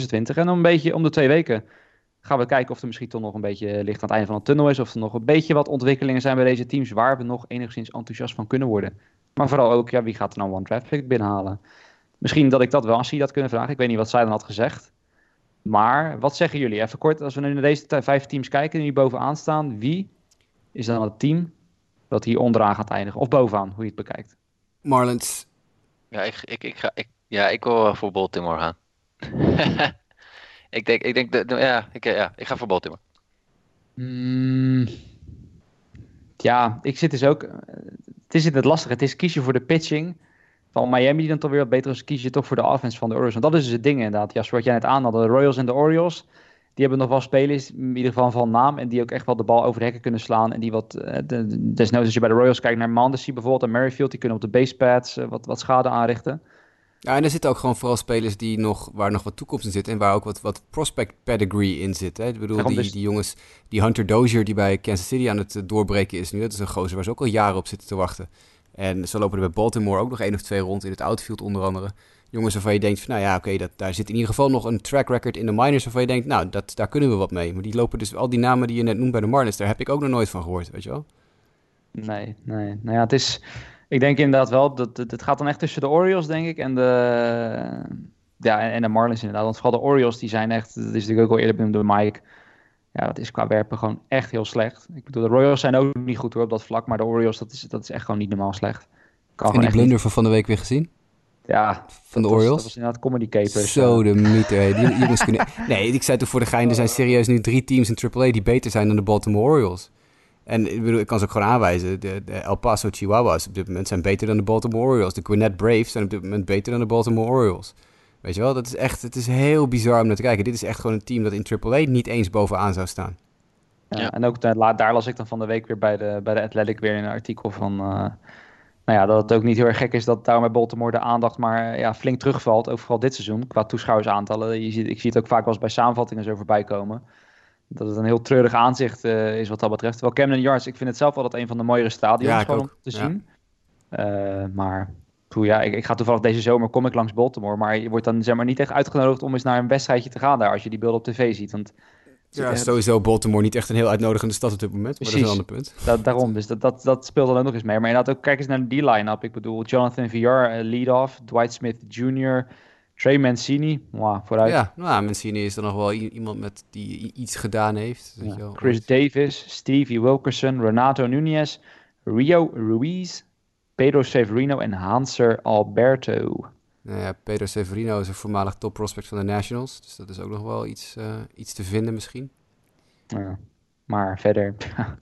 En dan een beetje om de twee weken gaan we kijken of er misschien toch nog een beetje licht aan het einde van de tunnel is. Of er nog een beetje wat ontwikkelingen zijn bij deze teams waar we nog enigszins enthousiast van kunnen worden. Maar vooral ook, ja, wie gaat er nou one draft pick binnenhalen? Misschien dat ik dat wel aan zie dat kunnen vragen. Ik weet niet wat zij dan had gezegd. Maar wat zeggen jullie? Even kort, als we nu naar deze vijf teams kijken die bovenaan staan, wie is dan het team dat hier onderaan gaat eindigen. Of bovenaan, hoe je het bekijkt. Marlins. Ja, ik, ik, ik, ga, ik, ja, ik wil voor Baltimore gaan. [LAUGHS] ik denk, ik denk, de, ja, ik, ja, ik ga voor Baltimore. Mm, ja, ik zit dus ook. Het is het lastige. Het is kies je voor de pitching van Miami die dan toch weer wat beter is, kies je toch voor de offense van de Orioles. Want dat is dus het ding inderdaad. Jasper, wat jij net aannadde. De Royals en de Orioles, die hebben nog wel spelers, in ieder geval van naam, en die ook echt wel de bal over de hekken kunnen slaan. En die wat, uh, desnoods als je bij de Royals kijkt naar Mandesi bijvoorbeeld en Merrifield, die kunnen op de basepads uh, wat, wat schade aanrichten. Ja, en er zitten ook gewoon vooral spelers die nog, waar nog wat toekomst in zit en waar ook wat, wat prospect pedigree in zit. Hè? Ik bedoel, die, dus... die jongens, die Hunter Dozier die bij Kansas City aan het doorbreken is nu, dat is een gozer waar ze ook al jaren op zitten te wachten. En zo lopen er bij Baltimore ook nog één of twee rond in het outfield onder andere. Jongens waarvan je denkt, van, nou ja, oké, dat daar zit in ieder geval nog een track record in de minors waarvan je denkt, nou, dat, daar kunnen we wat mee. Maar die lopen dus, al die namen die je net noemt bij de Marlins, daar heb ik ook nog nooit van gehoord, weet je wel? Nee, nee. Nou ja, het is, ik denk inderdaad wel, dat het, gaat dan echt tussen de Orioles, denk ik, en de, ja, en de Marlins inderdaad. Want vooral de Orioles, die zijn echt, dat is natuurlijk ook al eerder benoemd door Mike, ja, dat is qua werpen gewoon echt heel slecht. Ik bedoel, de Royals zijn ook niet goed hoor op dat vlak, maar de Orioles, dat is, dat is echt gewoon niet normaal slecht. Kan en die blunder van van de week weer gezien? Ja. Van de Orioles? dat was inderdaad Comedy Capers. Zo, de mythe. Die jongens kunnen... [LAUGHS] Nee, ik zei toch voor de gein, er zijn serieus nu drie teams in AAA die beter zijn dan de Baltimore Orioles. En ik, bedoel, ik kan ze ook gewoon aanwijzen. De, de, El Paso Chihuahuas op dit moment zijn beter dan de Baltimore Orioles. De Gwinnett Braves zijn op dit moment beter dan de Baltimore Orioles. Weet je wel, dat is echt, het is heel bizar om naar te kijken. Dit is echt gewoon een team dat in AAA niet eens bovenaan zou staan. Ja, En ook daar, daar las ik dan van de week weer bij de, bij de Athletic weer in een artikel van... Uh, nou ja, dat het ook niet heel erg gek is dat daar bij Baltimore de aandacht maar ja, flink terugvalt. Ook vooral dit seizoen, qua toeschouwersaantallen. Je ziet, ik zie het ook vaak wel eens bij samenvattingen zo voorbij komen. Dat het een heel treurig aanzicht uh, is wat dat betreft. Terwijl Camden Yards, ik vind het zelf altijd een van de mooiere stadions ja, gewoon om te zien. Uh, maar ja, ik, ik, ga toevallig deze zomer kom ik langs Baltimore. Maar je wordt dan zeg maar niet echt uitgenodigd om eens naar een wedstrijdje te gaan daar. Als je die beelden op tv ziet. Want ja, sowieso Baltimore niet echt een heel uitnodigende stad op dit moment. Maar dat is een ander punt. Daarom, dus dat, dat, dat speelt dan ook nog eens mee. Maar inderdaad ook, kijk eens naar die line-up. Ik bedoel, Jonathan VR, uh, lead-off. Dwight Smith Jr., Trey Mancini. Wow, vooruit. Ja, nou, Mancini is dan nog wel iemand met die iets gedaan heeft. Ja. Chris Davis, Stevie Wilkerson, Renato Nunez, Rio Ruiz, Pedro Severino en Hanser Alberto. Nou ja, Pedro Severino is een voormalig top prospect van de Nationals. Dus dat is ook nog wel iets, uh, iets te vinden misschien. Ja, maar verder... [LAUGHS]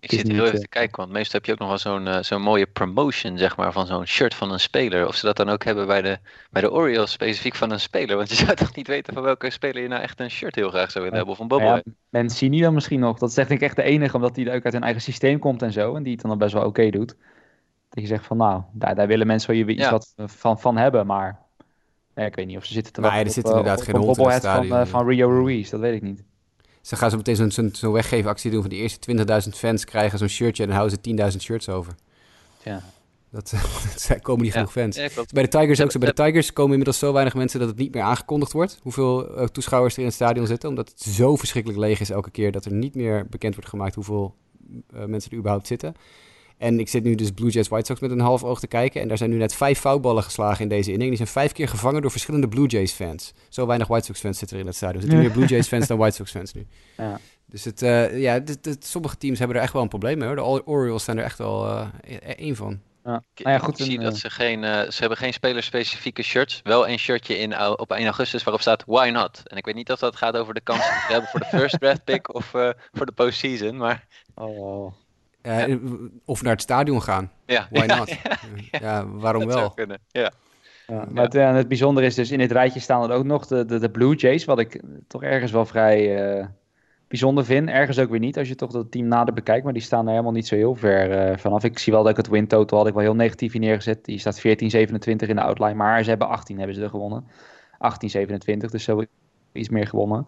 Ik zit heel even te kijken, want meestal heb je ook nog wel zo'n uh, zo'n mooie promotion, zeg maar, van zo'n shirt van een speler. Of ze dat dan ook hebben bij de, bij de Orioles, specifiek van een speler. Want je [LAUGHS] zou toch niet weten van welke speler je nou echt een shirt heel graag zou willen hebben, of een bobbel. Ja, Mancini dan misschien nog. Dat is denk ik echt de enige, omdat hij ook uit hun eigen systeem komt en zo. En die het dan best wel oké doet. Dat je zegt van nou, daar, daar willen mensen wel je iets wat van, van hebben, maar nee, ik weet niet of ze zitten te wachten. Nee, er zit inderdaad geen hond in het van, uh, van Rio Ruiz, dat weet ik niet. Ze gaan zo meteen zo'n zo'n zo weggevenactie doen van de eerste 20.000 fans krijgen zo'n shirtje en dan houden ze 10.000 shirts over. Ja. Dat, [LAUGHS] dat komen niet genoeg fans. bij de Tigers ook zo. Bij de Tigers komen inmiddels zo weinig mensen dat het niet meer aangekondigd wordt. Hoeveel uh, toeschouwers er in het stadion zitten. Omdat het zo verschrikkelijk leeg is elke keer dat er niet meer bekend wordt gemaakt hoeveel uh, mensen er überhaupt zitten. En ik zit nu dus Blue Jays White Sox met een half oog te kijken. En daar zijn nu net vijf foutballen geslagen in deze inning. Die zijn vijf keer gevangen door verschillende Blue Jays fans. Zo weinig White Sox fans zitten er in het stadion. Er zitten meer Blue Jays fans dan White Sox fans nu. [LAUGHS] Ja. Dus het, uh, ja, sommige teams hebben er echt wel een probleem mee hoor. De Orioles zijn er echt wel uh, één van. Ja. Nou ja, goed, ik zie dat ze geen, uh, ze hebben geen spelerspecifieke shirts. Wel een shirtje in, op 1 augustus waarop staat Why Not? En ik weet niet of dat gaat over de kans die we hebben voor de [LAUGHS] first draft pick of voor de postseason. Maar... Oh. Uh, of naar het stadion gaan. Ja. Why not? [LAUGHS] ja, waarom wel? Kunnen. Ja. Ja, maar het, uh, het bijzondere is dus, in het rijtje staan er ook nog de, de, de Blue Jays, wat ik toch ergens wel vrij uh, bijzonder vind. Ergens ook weer niet, als je toch dat team nader bekijkt, maar die staan er helemaal niet zo heel ver vanaf. Ik zie wel dat ik het win total had ik wel heel negatief hier neergezet. Die staat 14-27 in de outline, maar ze hebben 18 hebben ze er gewonnen. 18-27, dus zo iets meer gewonnen.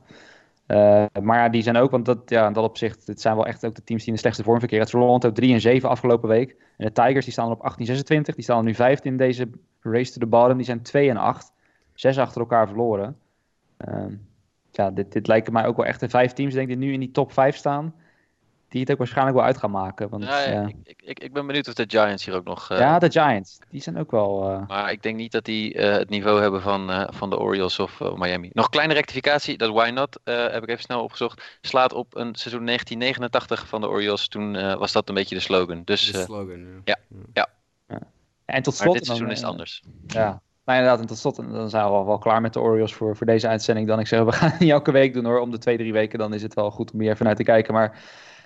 Uh, maar ja, die zijn ook, want dat, ja, in dat opzicht, het zijn wel echt ook de teams die in de slechtste vorm verkeren. Het Toronto 3 en 7 afgelopen week. En de Tigers die staan op 1826, die staan nu vijfde in deze race to the bottom. Die zijn 2 en 8, zes achter elkaar verloren. Uh, ja, dit, dit lijken mij ook wel echt de vijf teams, denk ik, die nu in die top 5 staan. Die het ook waarschijnlijk wel uit gaan maken. Want, ja, Ik, ik, ik, ben benieuwd of de Giants hier ook nog... Uh, ja, de Giants. Die zijn ook wel... Uh... Maar ik denk niet dat die uh, het niveau hebben van, van de Orioles of Miami. Nog een kleine rectificatie, dat Why Not, heb ik even snel opgezocht, slaat op een seizoen 1989 van de Orioles. Toen was dat een beetje de slogan. Dus, de slogan, ja. ja. ja. En tot slot... Maar dit seizoen is het anders. Ja, nou inderdaad, en tot slot, dan zijn we al wel klaar met de Orioles voor, voor deze uitzending. Dan ik zeg, we gaan niet elke week doen hoor, om de twee, drie weken. Dan is het wel goed om hier even naar te kijken. Maar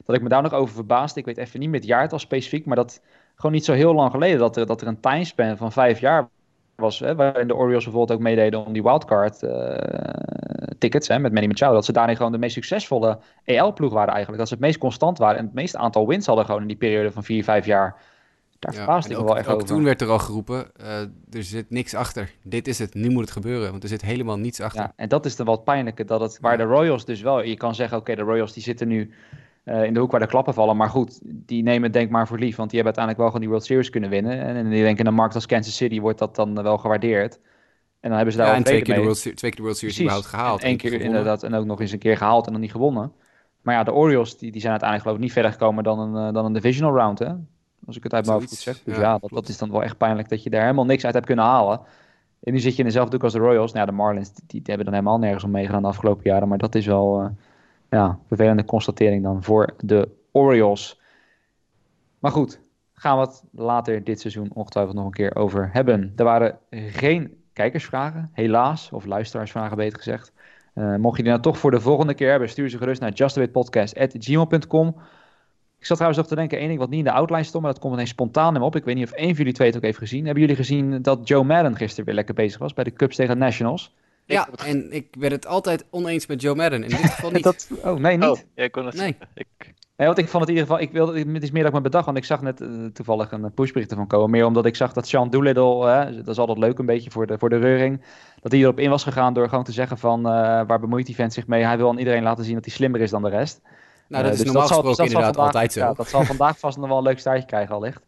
dat ik me daar nog over verbaasde, ik weet even niet met jaartal specifiek, maar dat gewoon niet zo heel lang geleden dat er, dat er een timespan van vijf jaar was, hè, waarin de Orioles bijvoorbeeld ook meededen om die wildcard uh, tickets hè, met Manny Machado, dat ze daarin gewoon de meest succesvolle EL-ploeg waren eigenlijk. Dat ze het meest constant waren en het meeste aantal wins hadden gewoon in die periode van vier, vijf jaar. Daar verbaasde ik me wel echt ook over. toen werd er al geroepen, uh, er zit niks achter. Dit is het, nu moet het gebeuren, want er zit helemaal niets achter. Ja, en dat is de wat pijnlijke, dat het, waar de Royals dus wel, je kan zeggen, oké, de Royals die zitten nu uh, in de hoek waar de klappen vallen. Maar goed, die nemen het denk maar voor lief. Want die hebben uiteindelijk wel gewoon die World Series kunnen winnen. En, en die denken in een markt als Kansas City wordt dat dan wel gewaardeerd. En dan hebben ze daar ja, en twee keer, de World, twee keer de World Series überhaupt gehaald. Eén keer inderdaad en ook nog eens een keer gehaald en dan niet gewonnen. Maar ja, de Orioles die, die zijn uiteindelijk geloof ik niet verder gekomen dan een, uh, dan een divisional round. Hè? Als ik het uit mijn hoofd goed zeg. Dus ja, ja dat, dat, is dan wel echt pijnlijk dat je daar helemaal niks uit hebt kunnen halen. En nu zit je in dezelfde doek als de Royals. Nou ja, de Marlins die, die, hebben dan helemaal nergens om meegedaan de afgelopen jaren. Maar dat is wel uh, ja, vervelende constatering dan voor de Orioles. Maar goed, gaan we het later dit seizoen ongetwijfeld nog een keer over hebben. Er waren geen kijkersvragen, helaas, of luisteraarsvragen beter gezegd. Uh, mocht je die nou toch voor de volgende keer hebben, stuur ze gerust naar justawaypodcast.gmail.com. Ik zat trouwens nog te denken, één ding wat niet in de outline stond, maar dat komt ineens spontaan in op. Ik weet niet of één van jullie twee het ook heeft gezien. Hebben jullie gezien dat Joe Madden gisteren weer lekker bezig was bij de Cubs tegen Nationals? Ja, en ik ben het altijd oneens met Joe Madden. In dit [LAUGHS] geval niet. dat, oh, nee, niet? Oh, ja, ik kon het nee. Ik... Nee, want ik vond het in ieder geval, ik wilde, het is meer dat ik me bedacht, want ik zag net uh, toevallig een pushbericht ervan komen. Meer omdat ik zag dat Sean Doolittle, uh, dat is altijd leuk een beetje voor de, voor de reuring, dat hij erop in was gegaan door gewoon te zeggen van, uh, waar bemoeit die vent zich mee? Hij wil aan iedereen laten zien dat hij slimmer is dan de rest. Nou, dat is dus normaal dat gesproken zal, dat inderdaad vandaag, altijd zo. Ja, dat zal vandaag vast nog wel een leuk staartje krijgen allicht.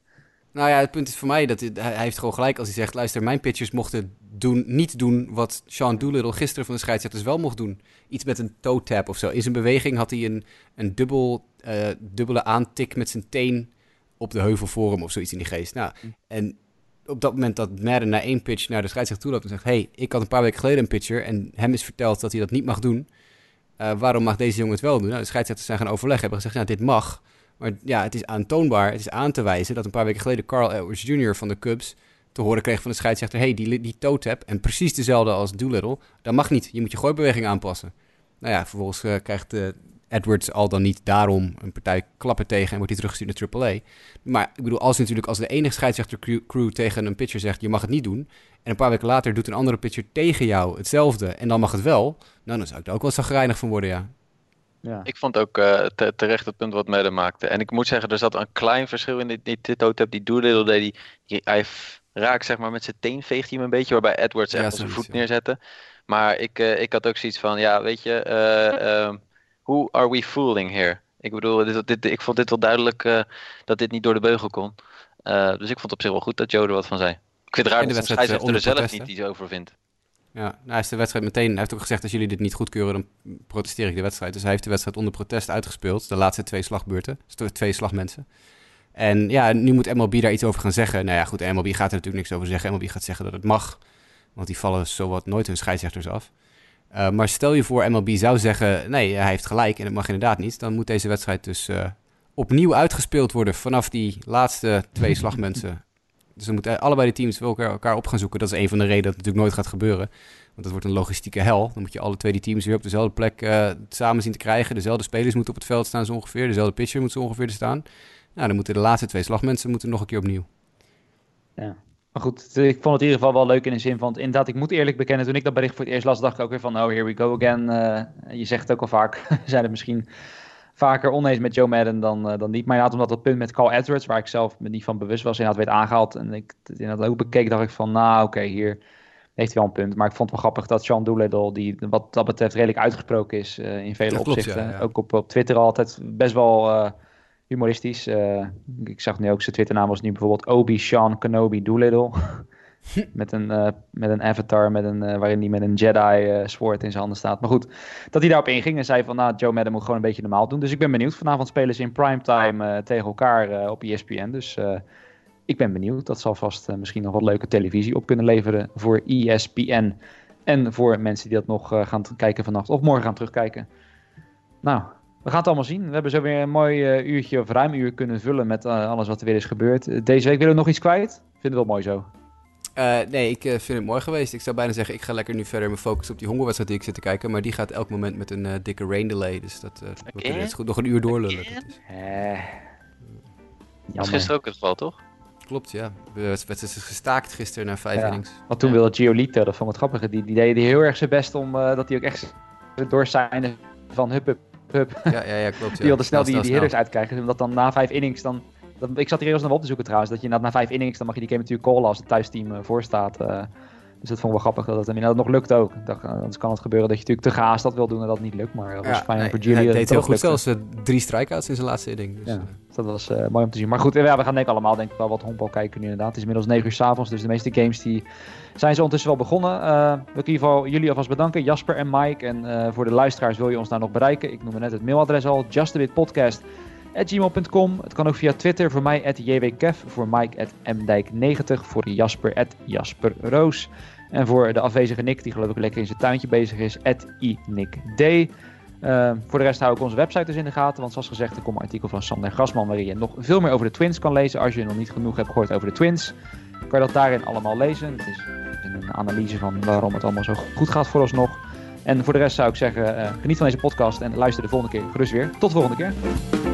Nou ja, het punt is voor mij dat hij, hij heeft gewoon gelijk als hij zegt: luister, mijn pitchers mochten doen, niet doen wat Sean Doolittle gisteren van de scheidsrechters wel mocht doen. Iets met een toe tap of zo. In zijn beweging had hij een, een dubbel, uh, dubbele aantik met zijn teen op de heuvel voor hem of zoiets in die geest. Nou, en op dat moment dat Madden na één pitch naar de scheidsrechter toe loopt en zegt: hey, ik had een paar weken geleden een pitcher en hem is verteld dat hij dat niet mag doen. Uh, waarom mag deze jongen het wel doen? Nou, de scheidsrechters zijn gaan overleggen, hebben gezegd: ja, dit mag. Maar ja, het is aantoonbaar, het is aan te wijzen dat een paar weken geleden Carl Edwards Jr. van de Cubs te horen kreeg van de scheidsrechter: hey, die, die tap, en precies dezelfde als Doolittle, dat mag niet. Je moet je gooibeweging aanpassen. Nou ja, vervolgens uh, krijgt uh, Edwards al dan niet daarom een partij klappen tegen en wordt hij teruggestuurd naar AAA. Maar ik bedoel, als natuurlijk als de enige scheidsrechtercrew tegen een pitcher zegt: je mag het niet doen, en een paar weken later doet een andere pitcher tegen jou hetzelfde en dan mag het wel, nou dan zou ik daar ook wel zagrijnig van worden, ja. Ja. Ik vond ook uh, te, terecht het punt wat Madden maakte. En ik moet zeggen, er zat een klein verschil in die, die toe-tap. Die Doolittle deed, die, die, hij raakt zeg maar met zijn teen veegt hij hem een beetje, waarbij Edwards echt ja, zijn voet neerzette. Maar ik, uh, ik had ook zoiets van, ja, weet je, [LAUGHS] uh, who are we fooling here? Ik bedoel, dit, dit, ik vond dit wel duidelijk dat dit niet door de beugel kon. dus ik vond op zich wel goed dat Joe er wat van zei. Ik vind het raar dat de scheidsrechter er zelf niet iets over vindt. Ja, nou is de wedstrijd meteen. Hij heeft ook gezegd: als jullie dit niet goedkeuren, dan protesteer ik de wedstrijd. Dus hij heeft de wedstrijd onder protest uitgespeeld. De laatste twee slagbeurten. Dus twee slagmensen. En ja, nu moet MLB daar iets over gaan zeggen. Nou ja, goed, MLB gaat er natuurlijk niks over zeggen. MLB gaat zeggen dat het mag. Want die vallen zowat nooit hun scheidsrechters af. Uh, maar stel je voor, MLB zou zeggen: nee, hij heeft gelijk en het mag inderdaad niet. Dan moet deze wedstrijd dus uh, opnieuw uitgespeeld worden vanaf die laatste twee slagmensen dus dan moeten allebei de teams elkaar, elkaar op gaan zoeken. Dat is een van de redenen dat het natuurlijk nooit gaat gebeuren. Want dat wordt een logistieke hel. Dan moet je alle twee die teams weer op dezelfde plek uh, samen zien te krijgen. Dezelfde spelers moeten op het veld staan zo ongeveer. Dezelfde pitcher moet zo ongeveer er staan. Nou, dan moeten de laatste twee slagmensen moeten nog een keer opnieuw. Ja. Maar goed, ik vond het in ieder geval wel leuk in de zin van... Inderdaad, ik moet eerlijk bekennen, toen ik dat bericht voor het eerst las... dacht ik ook weer van, oh, here we go again. Uh, je zegt het ook al vaak, [LAUGHS] zijn het misschien vaker oneens met Joe Madden dan, uh, dan niet. Maar inderdaad, omdat dat punt met Carl Edwards, waar ik zelf me niet van bewust was, inderdaad werd aangehaald. En ik het inderdaad ook bekeek, dacht ik van, nou oké, okay, hier heeft hij wel een punt. Maar ik vond het wel grappig dat Sean Doolittle, die wat dat betreft redelijk uitgesproken is uh, in vele opzichten. Klopt, ja, ja. Ook op, op Twitter altijd best wel uh, humoristisch. ik zag nu ook, zijn Twitternaam was nu bijvoorbeeld Obi Sean Kenobi Doolittle. [LAUGHS] [LAUGHS] met, een, met een avatar met een, waarin hij met een Jedi sword in zijn handen staat. Maar goed, dat hij daarop inging en zei van nou, Joe Madden moet gewoon een beetje normaal doen. Dus ik ben benieuwd. Vanavond spelen ze in primetime tegen elkaar op ESPN. Dus ik ben benieuwd. Dat zal vast misschien nog wat leuke televisie op kunnen leveren voor ESPN. En voor mensen die dat nog gaan kijken vannacht of morgen gaan terugkijken. Nou, we gaan het allemaal zien. We hebben zo weer een mooi uurtje of ruim uur kunnen vullen met alles wat er weer is gebeurd. Deze week willen we nog iets kwijt? Vind het wel mooi zo. Nee, ik vind het mooi geweest. Ik zou bijna zeggen, ik ga lekker nu verder mijn focus op die hongerwedstrijd die ik zit te kijken. Maar die gaat elk moment met een dikke rain delay. Dus dat we kunnen het goed nog een uur doorlullen. Dat is... Dat is gisteren ook het geval, toch? Klopt, ja. Wedstrijd is gestaakt gisteren na vijf ja. innings. Want toen wilde Giolito, dat vond ik het grappige, die, die deed heel erg zijn best om dat hij ook echt door zijn van hup, hup ja, ja, ja, klopt. [LAUGHS] Ja. Die wilde snel, die, die hitters uitkrijgen. Omdat dan na vijf innings dan... ik zat hier eerst nog op te zoeken trouwens. Dat je na, na vijf innings, dan mag je die game natuurlijk callen als het thuisteam uh, voor staat. Uh, dus dat vond ik wel grappig dat het, dat nog lukt ook. Dacht, uh, anders kan het gebeuren dat je natuurlijk te gaas dat wil doen en dat niet lukt. Maar dat was fijn nee, voor Julian. Hij deed heel goed, zelfs drie strikeouts in zijn laatste inning. Dus, ja, dat was mooi om te zien. Maar goed, ja, we gaan denk ik allemaal denk ik wel wat honkbal kijken nu inderdaad. Het is inmiddels 9 uur s avonds, dus de meeste games die zijn ze ondertussen wel begonnen. Uh, wil ik in ieder geval jullie alvast bedanken, Jasper en Mike. En voor de luisteraars wil je ons daar nog bereiken. Ik noemde net het mailadres al, justabitpodcast.gmail.com. Het kan ook via Twitter, voor mij at jwkev, voor Mike at mdijk90, voor Jasper jasperroos. En voor de afwezige Nick, die geloof ik lekker in zijn tuintje bezig is, at inickd. Uh, voor de rest hou ik onze website dus in de gaten. Want zoals gezegd, er komt een artikel van Sander Grasman... waarin je nog veel meer over de Twins kan lezen... als je nog niet genoeg hebt gehoord over de Twins. Kan je dat daarin allemaal lezen. Het is een analyse van waarom het allemaal zo goed gaat vooralsnog. En voor de rest zou ik zeggen, uh, geniet van deze podcast en luister de volgende keer gerust weer. Tot de volgende keer.